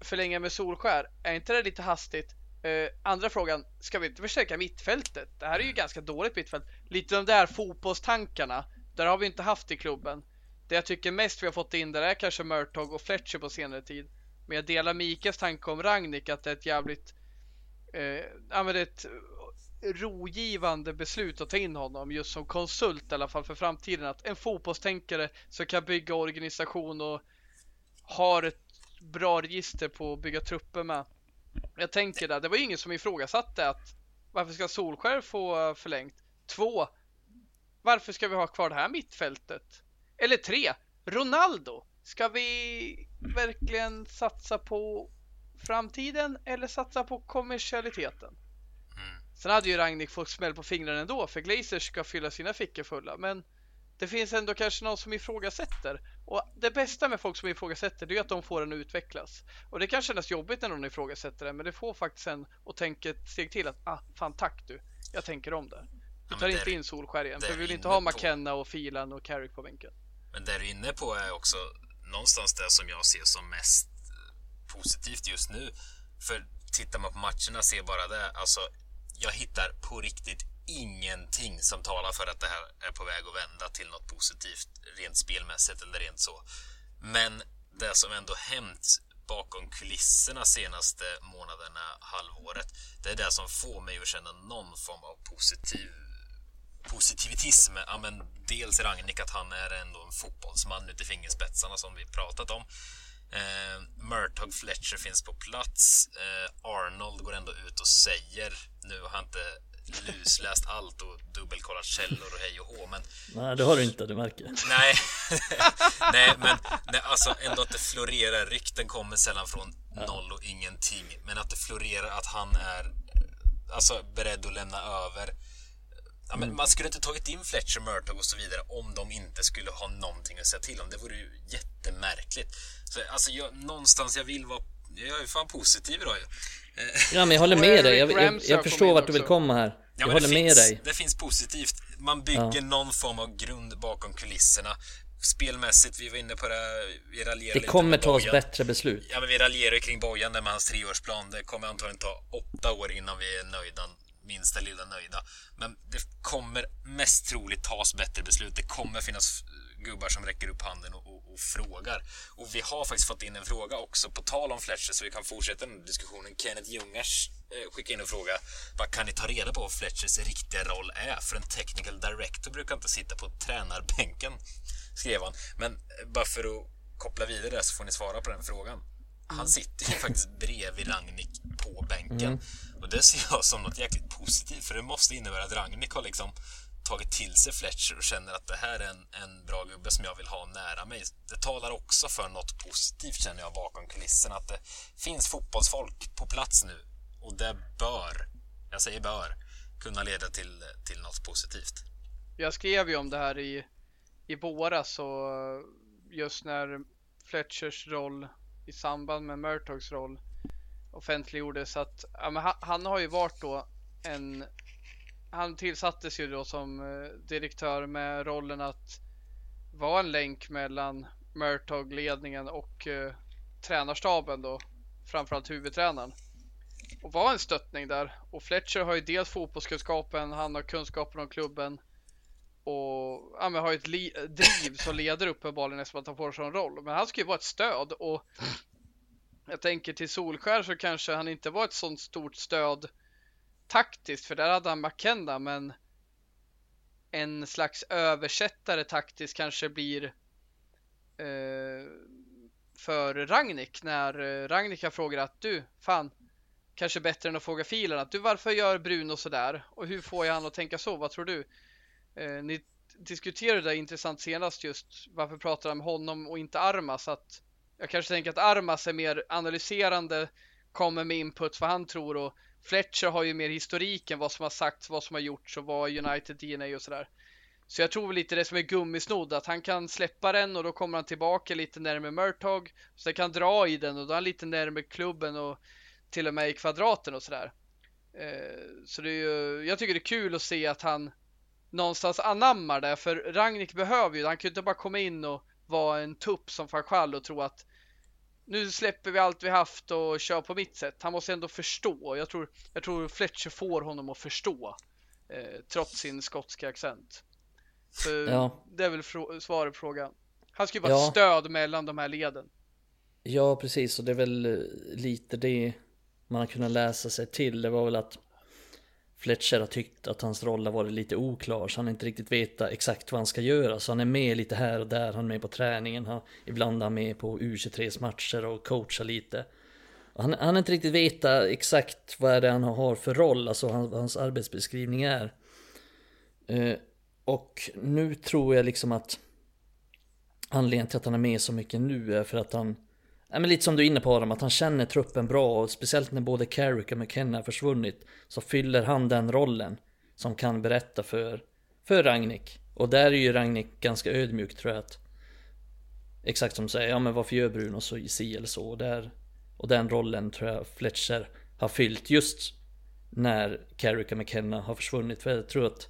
Förlänga med Solskär, är inte det lite hastigt? Uh, andra frågan, ska vi inte förstärka mittfältet? Det här är ju ganska dåligt mittfält. Lite de där fotbollstankarna, där har vi inte haft i klubben. Det jag tycker mest vi har fått in där är kanske Murtog och Fletcher på senare tid. Men jag delar Mikas tanke om Ragnik att det är ett jävligt eh, ja, men ett rogivande beslut att ta in honom just som konsult i alla fall för framtiden. Att en fotbollstänkare som kan bygga organisation och har ett bra register på att bygga trupper med. Jag tänker där, det var ingen som ifrågasatte att varför ska Solskär få eh, förlängt? Två, varför ska vi ha kvar det här mittfältet? Eller tre, Ronaldo. Ska vi verkligen satsa på framtiden eller satsa på kommersialiteten? Mm. Sen hade ju Ragnik fått smäll på fingrarna ändå för Glazers ska fylla sina fickor fulla. Men det finns ändå kanske någon som ifrågasätter. Och det bästa med folk som ifrågasätter det är att de får en att utvecklas. Och det kan kännas jobbigt när någon ifrågasätter det men det får faktiskt en att tänka ett steg till att ah, fan tack du, jag tänker om det. Vi tar ja, inte in Solskär igen för vi vill inte ha McKenna och Filan och Carrick på bänken. Men det du är inne på är också någonstans det som jag ser som mest eh, positivt just nu. För tittar man på matcherna, ser bara det. Alltså, jag hittar på riktigt ingenting som talar för att det här är på väg att vända till något positivt rent spelmässigt eller rent så. Men det som ändå hänt bakom kulisserna senaste månaderna, halvåret, det är det som får mig att känna någon form av positiv positivitism. Ja, men dels Ragnik att han är ändå en fotbollsman ut i fingerspetsarna som vi pratat om. Eh, Murtog Fletcher finns på plats. Eh, Arnold går ändå ut och säger, nu har han inte lusläst allt och dubbelkollat källor och hej och hå, men... Nej, det har du inte, du märker. Nej, *laughs* nej men nej, alltså ändå att det florerar, rykten kommer sällan från ja. noll och ingenting, men att det florerar att han är alltså beredd att lämna över Ja, men man skulle inte tagit in Fletcher, Murtog och så vidare om de inte skulle ha någonting att säga till om. Det vore ju jättemärkligt. Så, alltså, jag, någonstans jag vill vara... Jag är fan positiv idag ju. Ja, men jag håller med dig. Jag, jag, jag förstår vart du vill komma här. Jag ja, håller med finns, dig. Det finns positivt. Man bygger ja. någon form av grund bakom kulisserna. Spelmässigt, vi var inne på det, vi raljerar Det kommer tas bättre beslut. Ja, men vi raljerar kring Bojan med hans treårsplan. Det kommer antagligen ta åtta år innan vi är nöjda minsta lilla nöjda. Men det kommer mest troligt tas bättre beslut. Det kommer finnas gubbar som räcker upp handen och, och, och, frågar. Och vi har faktiskt fått in en fråga också på tal om Fletcher så vi kan fortsätta den diskussionen. Kenneth Ljungars eh, skickade in en fråga. Vad kan ni ta reda på vad Fletchers riktiga roll är? För en technical director brukar inte sitta på tränarbänken, skrev han. Men eh, bara för att koppla vidare så får ni svara på den frågan. Han sitter ju faktiskt bredvid Ragnik på bänken. Mm. Och det ser jag som något jäkligt positivt, för det måste innebära att Ragnik har liksom tagit till sig Fletcher och känner att det här är en, en bra gubbe som jag vill ha nära mig. Det talar också för något positivt känner jag bakom kulisserna, att det finns fotbollsfolk på plats nu och det bör jag säger bör, kunna leda till, till något positivt. Jag skrev ju om det här i, i våras och just när Fletchers roll i samband med Murtogs roll offentliggjordes att ja, men han, han, har ju varit då en han tillsattes ju då som eh, direktör med rollen att vara en länk mellan Murtog-ledningen och eh, tränarstaben då, framförallt huvudtränaren. Och var en stöttning där. Och Fletcher har ju dels fotbollskunskapen, han har kunskapen om klubben och ja, men har ett driv som leder uppenbarligen eftersom att han får en sån roll. Men han ska ju vara ett stöd och jag tänker till Solskär så kanske han inte var ett sånt stort stöd taktiskt för där hade han McKenna men en slags översättare taktiskt kanske blir eh, för Ragnik när eh, Ragnik har frågat att du, fan, kanske bättre än att fråga filen att du varför gör Bruno sådär och hur får jag han att tänka så, vad tror du? Eh, ni diskuterade det intressant senast just varför pratar han med honom och inte Armas? Att jag kanske tänker att Armas är mer analyserande kommer med input vad han tror och Fletcher har ju mer historiken, vad som har sagts, vad som har gjorts och vad United DNA och sådär. Så jag tror väl lite det som är gummisnodd, att han kan släppa den och då kommer han tillbaka lite närmare Murtog. Så kan dra i den och då är han lite närmare klubben och till och med i kvadraten och sådär. Eh, så det är ju, jag tycker det är kul att se att han någonstans anammar det, för Ragnik behöver ju, han kan ju inte bara komma in och vara en tupp som Fanchal och tro att nu släpper vi allt vi haft och kör på mitt sätt. Han måste ändå förstå. Jag tror, jag tror Fletcher får honom att förstå. Eh, trots sin skotska accent. Så ja. Det är väl svaret på frågan. Han ska ju vara ja. stöd mellan de här leden. Ja, precis. Och det är väl eh, lite det man har kunnat läsa sig till. Det var väl att Fletcher har tyckt att hans roll har varit lite oklar så han inte riktigt vetat exakt vad han ska göra. Så han är med lite här och där, han är med på träningen, han, ibland är han med på U23s matcher och coachar lite. Han, har inte riktigt vetat exakt vad är det han har för roll, alltså hans, hans arbetsbeskrivning är. Eh, och nu tror jag liksom att anledningen till att han är med så mycket nu är för att han Ja, men lite som du är inne på Adam, att han känner truppen bra och speciellt när både Carrick och McKenna har försvunnit så fyller han den rollen som kan berätta för, för Ragnik. Och där är ju Ragnik ganska ödmjuk tror jag att Exakt som du säger, ja men varför gör Bruno så si eller så? Och, där, och den rollen tror jag Fletcher har fyllt just när Carrick och McKenna har försvunnit. För jag tror att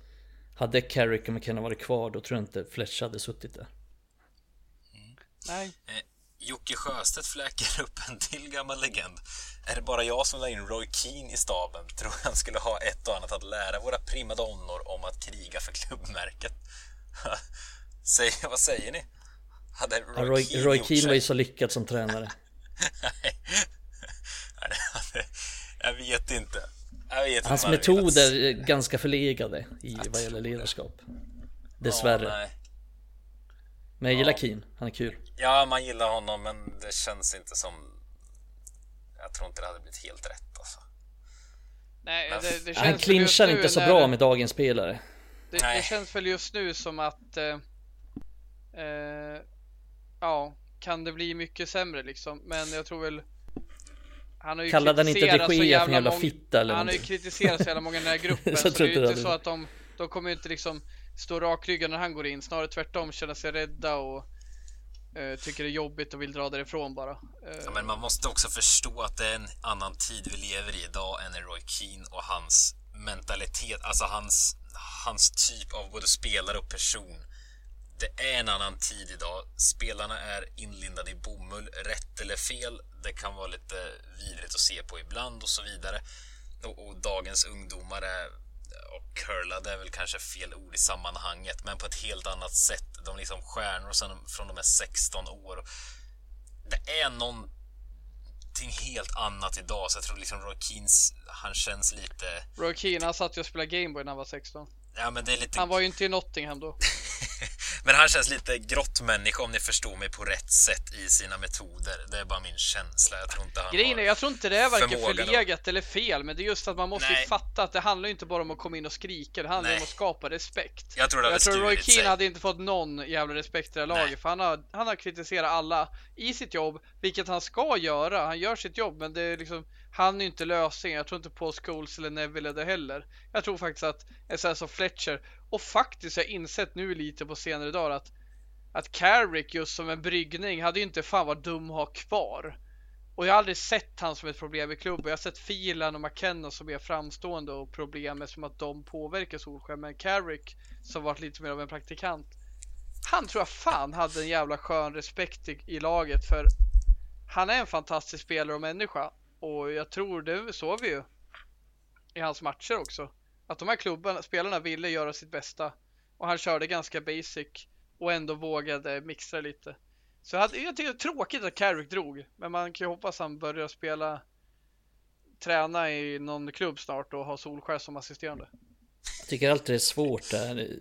hade Carrick och McKenna varit kvar då tror jag inte Fletcher hade suttit där. Mm. Nej. Jocke Sjöstedt fläker upp en till gammal legend. Är det bara jag som la in Roy Keane i staben? Tror han skulle ha ett och annat att lära våra primadonnor om att kriga för klubbmärket. *laughs* Säg, vad säger ni? Hade Roy, ja, Roy, Keane, Roy Keane var ju så lyckad som tränare. *laughs* Nej. jag vet inte. Jag vet Hans metoder är ganska förlegade i vad gäller ledarskap. Dessvärre. Ja, men jag gillar ja. Keane, han är kul. Ja, man gillar honom, men det känns inte som... Jag tror inte det hade blivit helt rätt alltså. Nej, det, det han clinchar inte så bra med dagens spelare. Det, det, känns väl just nu som att... Eh, eh, ja, kan det bli mycket sämre liksom? Men jag tror väl... Han har ju Kallar den inte de Gea för en jävla fitta eller Han har ju kritiserat så jävla många i den här *laughs* gruppen. så, så det är ju inte så att de, de kommer inte liksom stå rakryggade när han går in. Snarare tvärtom känna sig rädda och eh, tycker det är jobbigt och vill dra därifrån bara. Eh. ja, men man måste också förstå att det är en annan tid vi lever i idag än Roy Keane och hans mentalitet, alltså hans, hans typ av både spelare och person. Det är en annan tid idag. Spelarna är inlindade i bomull, rätt eller fel. Det kan vara lite vidrigt att se på ibland och så vidare. Och, och dagens ungdomar är och curlade är väl kanske fel ord i sammanhanget, men på ett helt annat sätt. De liksom stjärnor sen, från de är 16 år. Det är någonting helt annat idag, så jag tror liksom Roy Keens, han känns lite... Roy Keane, han satt ju och spelade Gameboy när han var 16. Ja, men det är lite... Han var ju inte i Nottingham då. *laughs* Men han känns lite grottmänniska om ni förstår mig på rätt sätt i sina metoder. Det är bara min känsla. Jag tror inte han Grejen är, jag tror inte det är varken förlegat eller fel, men det är just att man måste ju fatta att det handlar inte bara om att komma in och skrika, det handlar Nej. om att skapa respekt. Jag tror, det jag tror Roy Keane hade inte fått någon jävla respekt i det här laget, för han har, han har kritiserat alla i sitt jobb, vilket han ska göra. Han gör sitt jobb, men det är liksom han är inte lösningen. Jag tror inte på Scholes eller Neville är det heller. Jag tror faktiskt att en sån som Fletcher och faktiskt har jag insett nu lite på senare dagar att att Carrick just som en bryggning hade ju inte fan varit dum att ha kvar. Och jag har aldrig sett han som ett problem i klubben. Jag har sett Filan och McKenna som är framstående och problem som att de påverkar Solskjaer. Men Carrick som varit lite mer av en praktikant. Han tror jag fan hade en jävla skön respekt i, i laget för han är en fantastisk spelare och människa. Och jag tror det såg vi ju i hans matcher också. Att de här klubbarna, spelarna ville göra sitt bästa. Och han körde ganska basic och ändå vågade mixtra lite. Så jag, hade, jag tycker det är tråkigt att Carrick drog, men man kan ju hoppas han börjar spela träna i någon klubb snart och ha Solskär som assisterande. Jag tycker alltid det är svårt där.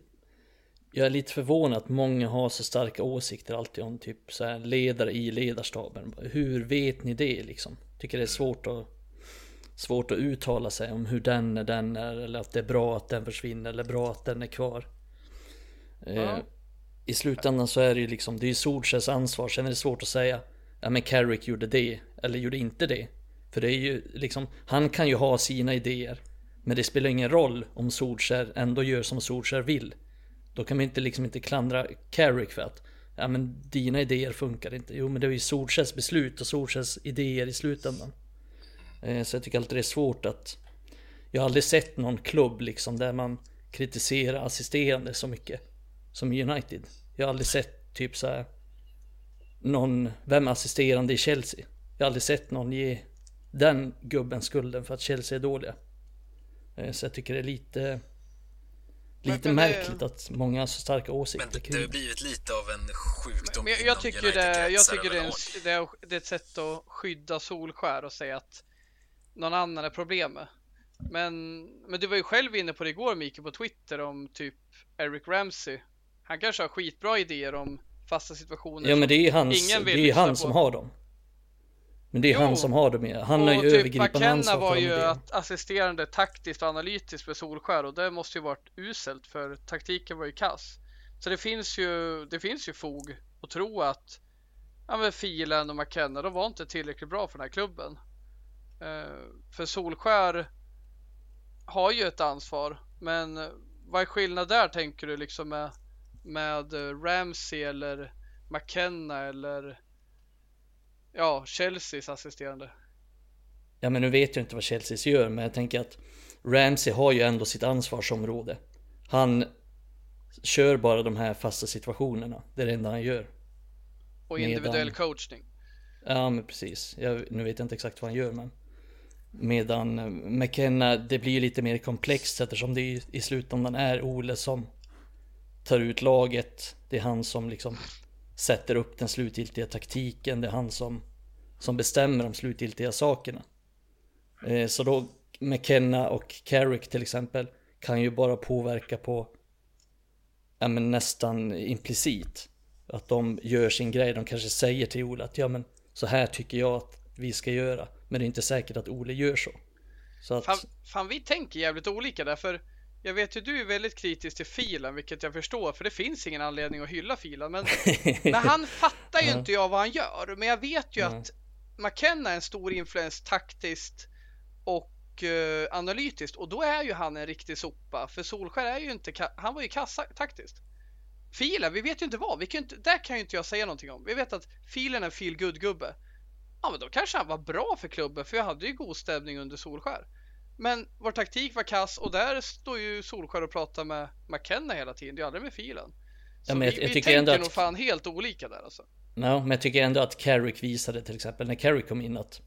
Jag är lite förvånad att många har så starka åsikter alltid om typ så här ledare i ledarstaben. Hur vet ni det liksom? Tycker det är svårt att svårt att uttala sig om hur den är den är eller att det är bra att den försvinner eller bra att den är kvar. Ja. Eh, i slutändan så är det ju liksom, det är ju Solskjaers ansvar. Sen är det svårt att säga, ja men Carrick gjorde det, eller gjorde inte det. För det är ju liksom, han kan ju ha sina idéer. Men det spelar ingen roll om Solskjaer ändå gör som Solskjaer vill. Då kan man inte liksom inte klandra Carrick för att, ja men dina idéer funkar inte. Jo men det är ju Solskjaers beslut och Solskjaers idéer i slutändan. Eh, så jag tycker alltid det är svårt att, jag har aldrig sett någon klubb liksom där man kritiserar assisterande så mycket som United. Jag har aldrig sett typ så här, någon, vem är assisterande i Chelsea? Jag har aldrig sett någon ge den gubben skulden för att Chelsea är dåliga. Eh, så jag tycker det är lite Lite men, märkligt det... att många har så starka åsikter Men det, det har blivit lite av en sjukdom men, men jag, tycker det, jag tycker det är, en, det, är, det är ett sätt att skydda Solskär och säga att någon annan är problemet. Men, men du var ju själv inne på det igår Mikael på Twitter om typ Eric Ramsey han kanske har skitbra idéer om fasta situationer. Ja men det är hans, det är han som har dem. Men det är jo, han som har dem. Han har ju typ övergripande för var ju att assisterande taktiskt och analytiskt med Solskär och det måste ju varit uselt för taktiken var ju kass. Så det finns ju, det finns ju fog att tro att ja, men Filen och McKenna, de var inte tillräckligt bra för den här klubben. Uh, för Solskär har ju ett ansvar, men vad är skillnad där tänker du liksom med med Ramsey eller McKenna eller ja, Chelseas assisterande. Ja, men nu vet jag inte vad Chelseas gör, men jag tänker att Ramsey har ju ändå sitt ansvarsområde. Han kör bara de här fasta situationerna. Det är det enda han gör. Och individuell Medan... coachning. Ja, men precis. Jag, nu vet jag inte exakt vad han gör, men Medan McKenna, det blir lite mer komplext eftersom det i slutändan är Ole som tar ut laget. Det är han som liksom sätter upp den slutgiltiga taktiken. Det är han som, som bestämmer de slutgiltiga sakerna. Eh, så då McKenna och Carrick till exempel kan ju bara påverka på ja, men nästan implicit. Att de gör sin grej. De kanske säger till Ola att ja men så här tycker jag att vi ska göra. Men det är inte säkert att Ole gör så. så att... fan, fan vi tänker jävligt olika därför jag vet ju du är väldigt kritisk till filen, vilket jag förstår, för det finns ingen anledning att hylla filen. Men, *laughs* men han fattar ju inte jag vad han gör. Men jag vet ju att McKenna är en stor influens taktiskt och uh, analytiskt och då är ju han en riktig sopa. För Solskär är ju inte, han var ju kassa taktiskt. Filen, vi vet ju inte vad, vi kan inte, där kan ju inte jag säga någonting om. Vi vet att filen är en feel gubbe. Ja men då kanske han var bra för klubben för jag hade ju god stämning under Solskär. Men vår taktik var kass och där står ju Solskär och pratar med McKenna hela tiden. Det är aldrig med filen. Så ja, men jag, vi, jag vi tänker att... nog fan helt olika där alltså. Ja, men jag tycker ändå att Carrick visade till exempel när Carrick kom in att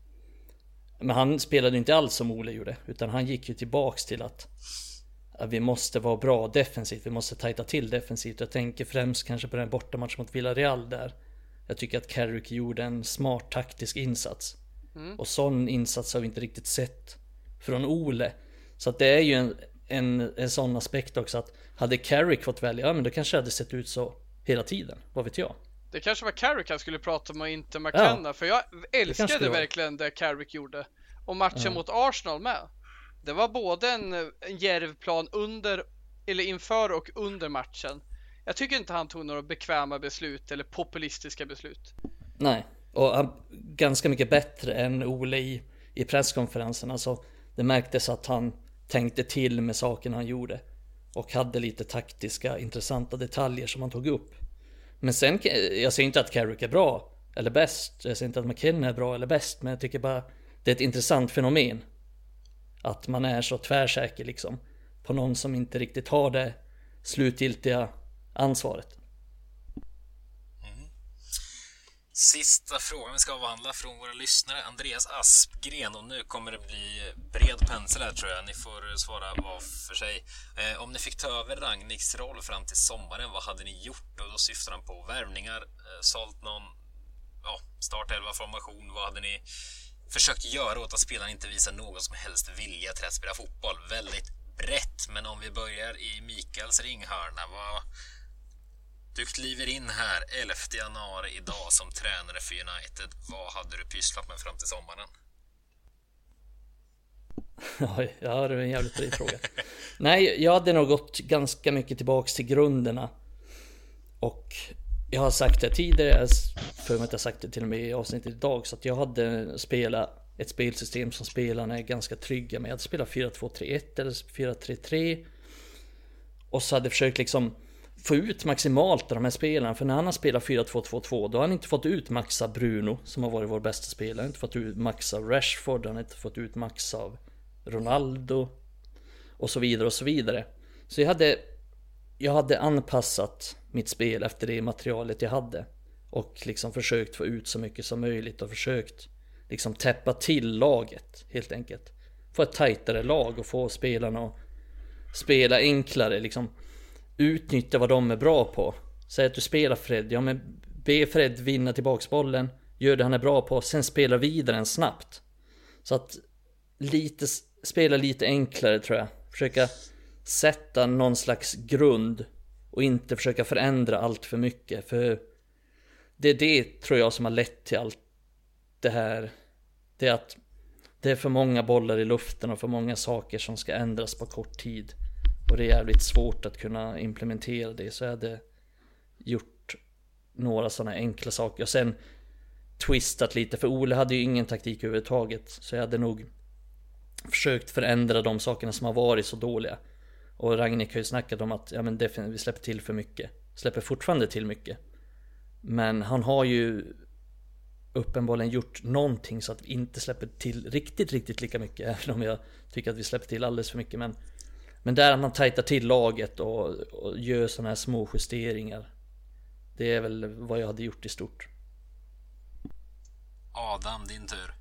Men han spelade inte alls som Ole gjorde utan han gick ju tillbaks till att, att vi måste vara bra defensivt. Vi måste tajta till defensivt. Jag tänker främst kanske på den bortamatchen mot Villarreal där. Jag tycker att Carrick gjorde en smart taktisk insats. Mm. Och sån insats har vi inte riktigt sett från Ole. Så att det är ju en, en, en sån aspekt också att hade Carrick fått välja, ja men då kanske det hade sett ut så hela tiden. Vad vet jag? Det kanske var Carrick han skulle prata med och inte McKenna. Ja, för jag älskade det verkligen det Carrick gjorde. Och matchen ja. mot Arsenal med. Det var både en, en järvplan under, eller inför och under matchen. Jag tycker inte han tog några bekväma beslut eller populistiska beslut. Nej, och han, ganska mycket bättre än Ole i i presskonferensen. Alltså, det märktes att han tänkte till med sakerna han gjorde. Och hade lite taktiska, intressanta detaljer som han tog upp. Men sen, jag säger inte att Carrick är bra eller bäst. Jag säger inte att McKinnon är bra eller bäst. Men jag tycker bara det är ett intressant fenomen. Att man är så tvärsäker liksom. På någon som inte riktigt har det slutgiltiga ansvaret. Sista frågan vi ska avhandla från våra lyssnare, Andreas Aspgren. Och nu kommer det bli bred pensel här tror jag. Ni får svara var för sig. Eh, om ni fick ta över Ragniks roll fram till sommaren, vad hade ni gjort? Och då syftar han på värvningar, eh, sålt någon ja, startelva formation. Vad hade ni försökt göra åt att spelarna inte visar någon som helst vilja till att spela fotboll? Väldigt brett, men om vi börjar i Mikaels ringhörna, vad du kliver in här 11 januari idag som tränare för United. Vad hade du pysslat med fram till sommaren? ja, det är en jävligt bra fråga. Nej, jag hade nog gått ganska mycket tillbaks till grunderna. Och jag har sagt det tidigare, för mig att jag sagt det till och med i avsnittet idag, så att jag hade spelat ett spelsystem som spelarna är ganska trygga med. Jag hade spelat 4-2-3-1 eller 4-3-3. Och så hade jag försökt liksom få ut maximalt av de här spelarna. För när han har spelat 4-2-2-2 då har han inte fått ut max av Bruno som har varit vår bästa spelare. Han har inte fått ut max av Rashford, han har inte fått ut max av Ronaldo. Och så vidare och så vidare. Så jag hade, jag hade anpassat mitt spel efter det materialet jag hade. Och liksom försökt få ut så mycket som möjligt och försökt liksom täppa till laget helt enkelt. Få ett tajtare lag och få spelarna att spela enklare liksom utnyttja vad de är bra på. Säg att du spelar Fred, ja men be Fred vinna tillbaks bollen, gör det han är bra på, sen spela vidare den snabbt. Så att lite, spela lite enklare tror jag. Försöka sätta någon slags grund och inte försöka förändra allt för mycket. För det är det tror jag som har lett till allt det här. Det är att det är för många bollar i luften och för många saker som ska ändras på kort tid. Och det är jävligt svårt att kunna implementera det. Så jag hade gjort några sådana enkla saker. Och sen twistat lite. För Ole hade ju ingen taktik överhuvudtaget. Så jag hade nog försökt förändra de sakerna som har varit så dåliga. Och Ragnik har ju snackat om att ja, men vi släpper till för mycket. Släpper fortfarande till mycket. Men han har ju uppenbarligen gjort någonting så att vi inte släpper till riktigt, riktigt lika mycket. *laughs* Även om jag tycker att vi släpper till alldeles för mycket. Men men där man tajtar till laget och, och gör sådana här små justeringar. Det är väl vad jag hade gjort i stort. Adam, din tur.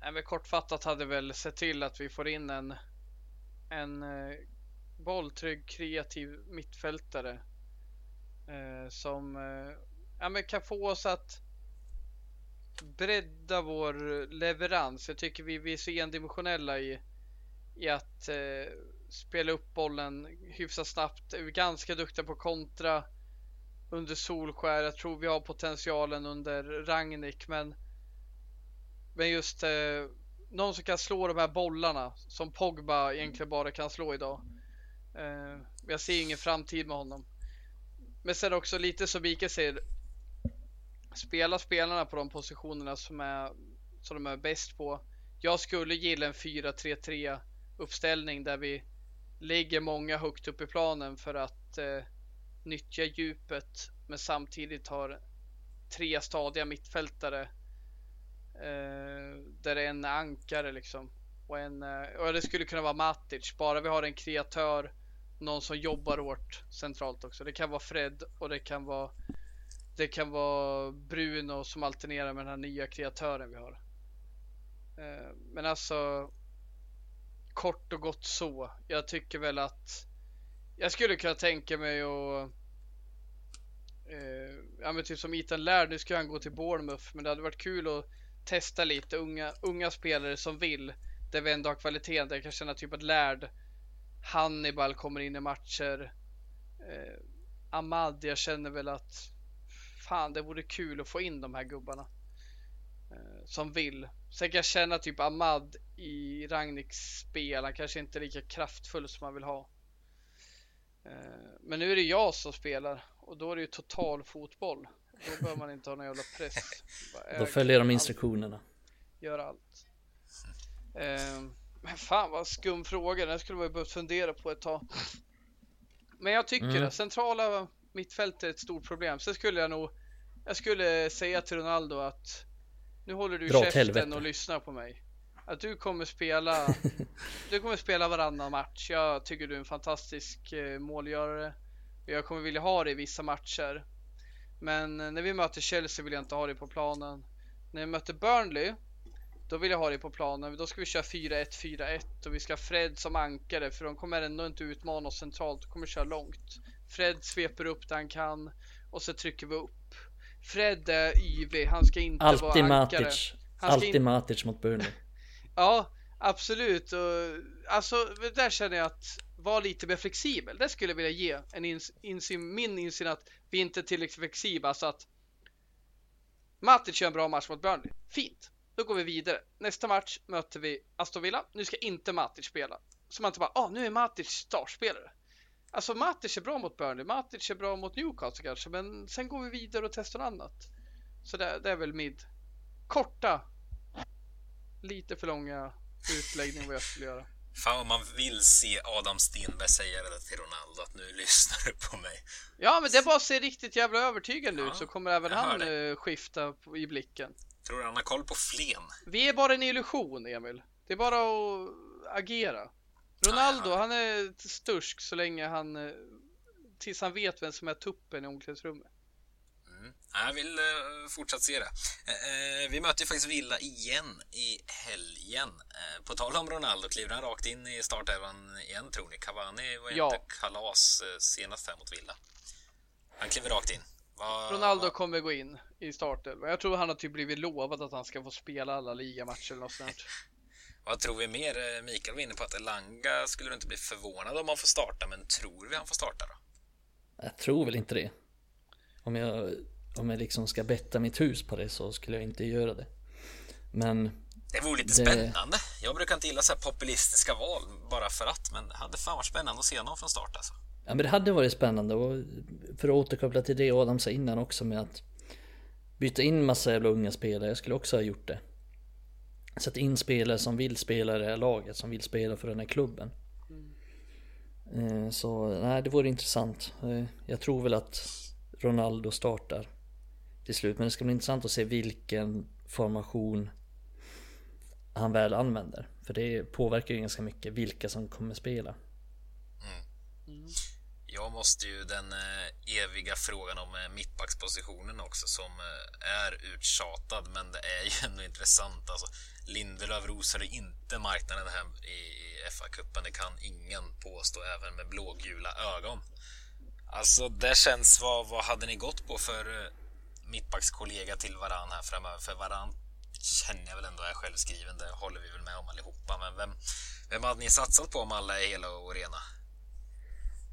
Nej, men kortfattat hade väl sett till att vi får in en, en eh, bolltrygg, kreativ mittfältare. Eh, som eh, ja, men kan få oss att bredda vår leverans. Jag tycker vi, vi är så endimensionella i i att eh, spela upp bollen hyfsat snabbt. Vi är ganska duktiga på kontra under Solskär. Jag tror vi har potentialen under Ragnik men men just eh, någon som kan slå de här bollarna som Pogba egentligen bara kan slå idag. Eh, jag ser ingen framtid med honom. Men sen också lite som Mikael säger. Spela spelarna på de positionerna som, är, som de är bäst på. Jag skulle gilla en 4-3-3 uppställning där vi lägger många högt upp i planen för att eh, nyttja djupet men samtidigt har tre stadiga mittfältare eh, där en är ankare liksom. Och, en, eh, och det skulle kunna vara Matic, bara vi har en kreatör, någon som jobbar hårt centralt också. Det kan vara Fred och det kan vara det kan vara Bruno som alternerar med den här nya kreatören vi har. Eh, men alltså kort och gott så. Jag tycker väl att jag skulle kunna tänka mig att eh, ja men typ som Ethan Laird, nu ska han gå till Bournemouth men det hade varit kul att testa lite unga, unga spelare som vill där vi ändå har kvaliteten. Där jag kan känna typ att Laird Hannibal kommer in i matcher. Eh, Ahmad, jag känner väl att fan det vore kul att få in de här gubbarna. Eh, som vill. Sen kan jag känna typ Ahmad i Ragniks spel. Han kanske inte är lika kraftfull som man vill ha. Eh, men nu är det jag som spelar och då är det ju total fotboll. Då behöver man inte ha någon jävla press. Då följer de instruktionerna. göra allt. Eh, men fan vad skum fråga, den skulle man ju behövt fundera på ett tag. Men jag tycker mm. det, centrala mittfältet är ett stort problem. Sen skulle jag nog, jag skulle säga till Ronaldo att nu håller du Dra käften och lyssnar på mig. Att du kommer spela, *laughs* du kommer spela varannan match. Jag tycker du är en fantastisk eh, målgörare. Jag kommer vilja ha dig i vissa matcher. Men när vi möter Chelsea vill jag inte ha dig på planen. När vi möter Burnley, då vill jag ha dig på planen. Då ska vi köra 4-1, 4-1 och vi ska ha Fred som ankare för de kommer ändå inte utmana oss centralt. De kommer köra långt. Fred sveper upp där han kan och så trycker vi upp. Fred är yvig, han ska inte Alltid vara ankare. Matic. Alltid in... Matic mot Burnley. *laughs* ja, absolut. Och, alltså, där känner jag att var lite mer flexibel. Det skulle jag vilja ge en ins insyn, min insyn att vi inte är tillräckligt flexibla så att Matic kör en bra match mot Burnley. Fint. Då går vi vidare. Nästa match möter vi Aston Villa. Nu ska inte Matic spela. Så man inte bara, ah, nu är Matic startspelare. Alltså Matic är bra mot Burnley, Matic är bra mot Newcastle kanske, men sen går vi vidare och testar något annat. Så det, det är väl mid. Korta, lite för långa utläggning vad jag skulle göra. Fan vad man vill se Adam Stenberg säga det till Ronaldo att nu lyssnar du på mig. Ja, men det bara ser riktigt jävla övertygande ja, ut så kommer även han det. Eh, skifta i blicken. Tror du han har koll på Flen? Vi är bara en illusion, Emil. Det är bara att agera. Ronaldo, han är stursk så länge han eh, tills han vet vem som är tuppen i omklädningsrummet. Mm. Jag vill uh, fortsatt se det. Uh, vi möter ju faktiskt Villa igen i helgen. Uh, på tal om Ronaldo, kliver han rakt in i startelvan igen tror ni? Cavani var ja. inte kalas senast här mot Villa. Han kliver rakt in. Va, Ronaldo va? kommer gå in i startelvan. Jag tror han har typ blivit lovad att han ska få spela alla ligamatcher eller något sånt. *laughs* Vad tror vi mer? Eh, Mikael var inne på att Elanga skulle du inte bli förvånad om han får starta, men tror vi han får starta då? Jag tror väl inte det. Om jag, om jag liksom ska betta mitt hus på det så skulle jag inte göra det. Men det vore lite det... spännande. Jag brukar inte gilla så här populistiska val bara för att, men det hade fan varit spännande att se någon från start alltså. Ja, men det hade varit spännande och för att återkoppla till det Adam sa innan också med att byta in massa jävla unga spelare. Jag skulle också ha gjort det. Sätt in spelare som vill spela i det här laget, som vill spela för den här klubben. Mm. Så nej, det vore intressant. Eh, jag tror väl att Ronaldo startar till slut. Men det ska bli intressant att se vilken formation han väl använder. För det påverkar ju ganska mycket vilka som kommer spela. Mm. Jag måste ju den eh, eviga frågan om eh, mittbackspositionen också som eh, är uttjatad men det är ju *laughs* ändå intressant. Alltså, Lindelöf rosade inte marknaden hem i FA-cupen. Det kan ingen påstå, även med blågula ögon. Alltså, det känns... Vad, vad hade ni gått på för mittbackskollega till varann här framöver? För varann känner jag väl ändå är självskriven. Det håller vi väl med om allihopa. Men vem, vem hade ni satsat på om alla är hela och rena?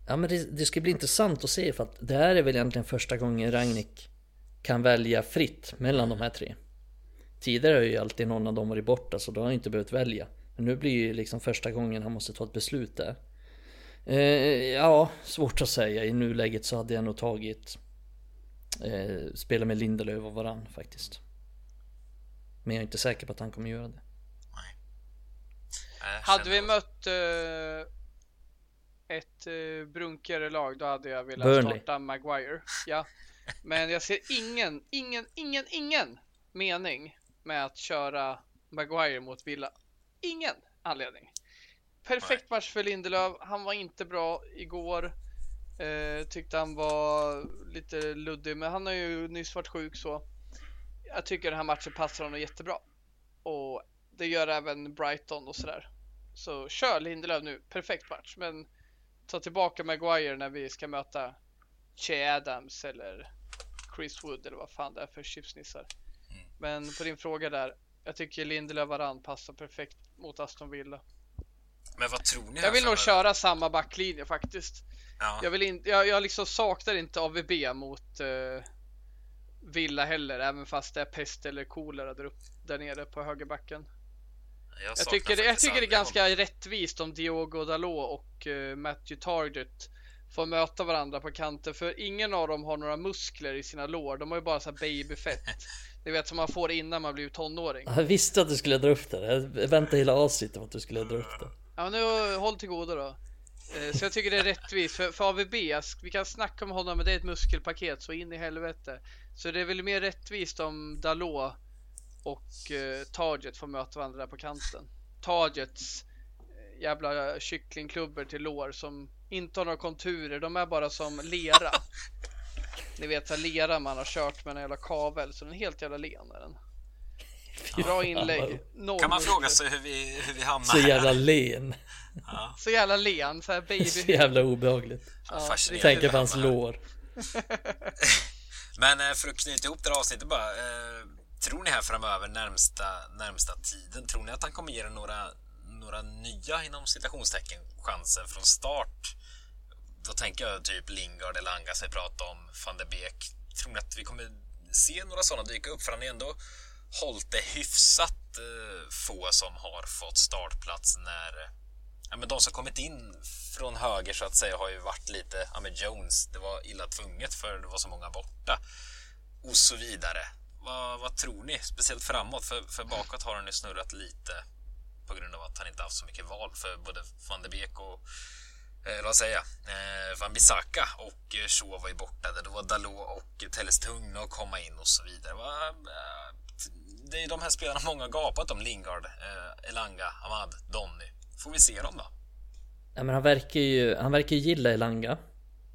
Ja, men det, det ska bli intressant att se för att det här är väl egentligen första gången Ragnik kan välja fritt mellan de här tre. Tidigare har ju alltid någon av dem varit borta så då har han inte behövt välja. Men nu blir det liksom första gången han måste ta ett beslut där. Eh, ja, svårt att säga. I nuläget så hade jag nog tagit eh, spela med Lindelöf och varann faktiskt. Men jag är inte säker på att han kommer göra det. Nej. Hade vi mött eh, ett eh, brunkigare lag då hade jag velat Burnley. starta Maguire. Ja. Men jag ser ingen, ingen, ingen, ingen mening med att köra Maguire mot Villa. Ingen anledning. Perfekt match för Lindelöf. Han var inte bra igår. Eh, tyckte han var lite luddig, men han har ju nyss varit sjuk så. Jag tycker den här matchen passar honom jättebra. Och det gör även Brighton och sådär. Så kör Lindelöf nu, perfekt match. Men ta tillbaka Maguire när vi ska möta Che Adams eller Chris Wood eller vad fan det är för chipsnissar. Men på din fråga där. Jag tycker Lindelöf Varann passar perfekt mot Aston Villa. Men vad tror ni? Jag vill nog köra samma backlinje faktiskt. Ja. Jag, vill in, jag, jag liksom saknar inte AVB mot uh, Villa heller, även fast det är pest eller kolera där, upp, där nere på högerbacken. Jag, jag tycker, det, jag tycker det är ganska rättvist om Diogo Dalot och uh, Matthew Target får möta varandra på kanten, för ingen av dem har några muskler i sina lår. De har ju bara så babyfett. *laughs* Ni vet som man får innan man blir tonåring. Jag visste att du skulle dra upp det. Jag väntade hela avsnittet på att du skulle dra upp det. Ja, nu håll till godo då. Eh, så jag tycker det är rättvist för, för AVB, vi kan snacka om honom men det är ett muskelpaket så in i helvete. Så det är väl mer rättvist om Dalot och eh, Target får möta varandra där på kanten. Targets eh, jävla kycklingklubbor till lår som inte har några konturer, de är bara som lera. *laughs* Ni vet så lera man har kört med en jävla kavel, så den är helt jävla len är den. Bra inlägg. Noll kan man fråga sig hur vi, hur vi hamnar Så jävla len. Ja. Så jävla len, så här baby. *laughs* Så jävla obehagligt. Ja, Tänker på hans lår. *laughs* Men eh, för att knyta ihop det här avsnittet bara. Eh, tror ni här framöver, närmsta, närmsta tiden, tror ni att han kommer ge några, några nya inom citationstecken chanser från start? Då tänker jag typ Lingard eller Anga sig vi pratade om, van de Beek. Tror ni att vi kommer se några sådana dyka upp? För han är ändå hållit det hyfsat eh, få som har fått startplats när ja, men de som kommit in från höger så att säga har ju varit lite, ja men Jones, det var illa tvunget för det var så många borta och så vidare. Vad, vad tror ni? Speciellt framåt, för, för bakåt har han ju snurrat lite på grund av att han inte haft så mycket val för både van de Beek och eh, vad säger jag, eh, Van Bissaka och eh, Shaw var ju borta. Då var Dalot och Telles tvungna att komma in och så vidare. Va, eh, det är ju de här spelarna många gapat om. Lingard, eh, Elanga, Ahmad, Donny. Får vi se dem då? Ja, men han verkar ju han verkar gilla Elanga.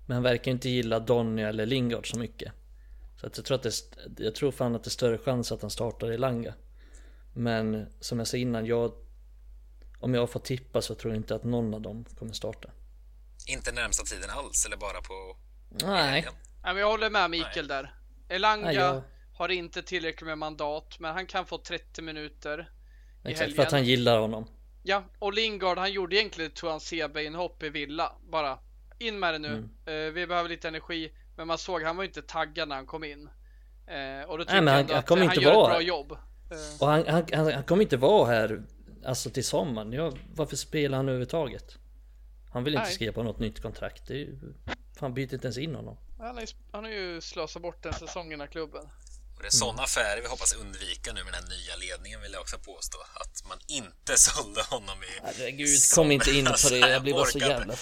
Men han verkar inte gilla Donny eller Lingard så mycket. Så att jag tror att det, jag tror fan att det är större chans att han startar Elanga. Men som jag sa innan, jag, om jag får tippa så tror jag inte att någon av dem kommer starta. Inte närmsta tiden alls eller bara på Nej. Nej men jag håller med Mikael Nej. där. Elanga Nej, jag... har inte tillräckligt med mandat men han kan få 30 minuter i Exakt, helgen. för att han gillar honom. Ja, och Lingard han gjorde egentligen ett Tuan inhopp i Villa. Bara in med det nu. Mm. Uh, vi behöver lite energi. Men man såg han var inte taggad när han kom in. Uh, och då tycker Nej, han, han, kommer inte han gör ett bra jobb. Uh. Och han, han, han, han kommer inte vara här alltså till sommaren. Ja, varför spelar han överhuvudtaget? Han vill inte Nej. skriva på något nytt kontrakt. Det är ju, fan byter inte ens in honom. Han, han har ju slösat bort den säsongen i klubben. Och det är sådana affärer vi hoppas undvika nu med den här nya ledningen vill jag också påstå. Att man inte *laughs* sålde honom i... Herregud, kom inte in på det. Jag blir bara så *laughs* jävla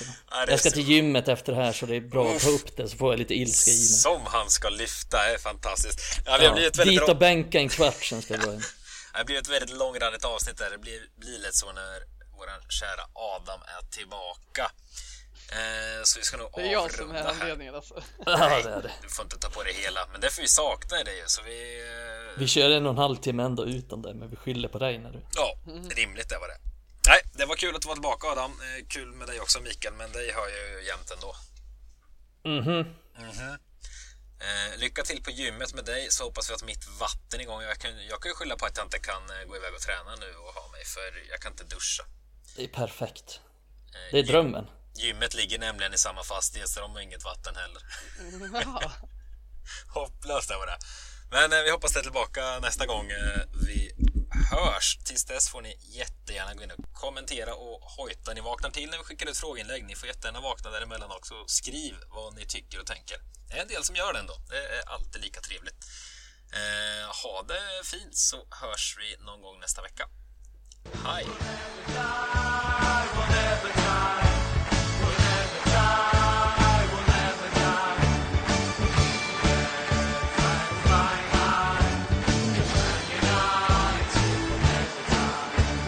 Jag ska till gymmet efter det här så det är bra att ta upp det så får jag lite ilska i mig. Som han ska lyfta, är fantastiskt. Ja, väldigt dit och bänka en kvart sen ska jag *laughs* Det blir ett väldigt långrandigt avsnitt där. Det blir, blir lätt så när våran kära Adam är tillbaka. Eh, så vi ska nog Det är jag som är anledningen alltså. *laughs* Nej, det är det. du får inte ta på dig hela. Men det får vi sakna dig så vi... Eh... Vi kör en och en halv timme ändå utan det, men vi skyller på dig när du... Ja, rimligt det var det. Nej, det var kul att du var tillbaka Adam. Eh, kul med dig också Mikael, men dig hör jag ju jämt ändå. Mhm. Mhm. Eh, lycka till på gymmet med dig så hoppas vi att mitt vatten är igång. Jag kan, jag kan ju skylla på att jag inte kan eh, gå iväg och träna nu och ha mig för jag kan inte duscha. Det är perfekt. Eh, det är drömmen. Gymmet ligger nämligen i samma fastighet så de har inget vatten heller. *laughs* Hopplöst det var det. Men eh, vi hoppas det är tillbaka nästa gång eh, vi hörs. Tills dess får ni jättegärna gå in och kommentera och hojta. Ni vaknar till när vi skickar ut frågeinlägg. Ni får jättegärna vakna däremellan också. Skriv vad ni tycker och tänker. Det är en del som gör det ändå. Det är alltid lika trevligt. Eh, ha det fint så hörs vi någon gång nästa vecka. Hej!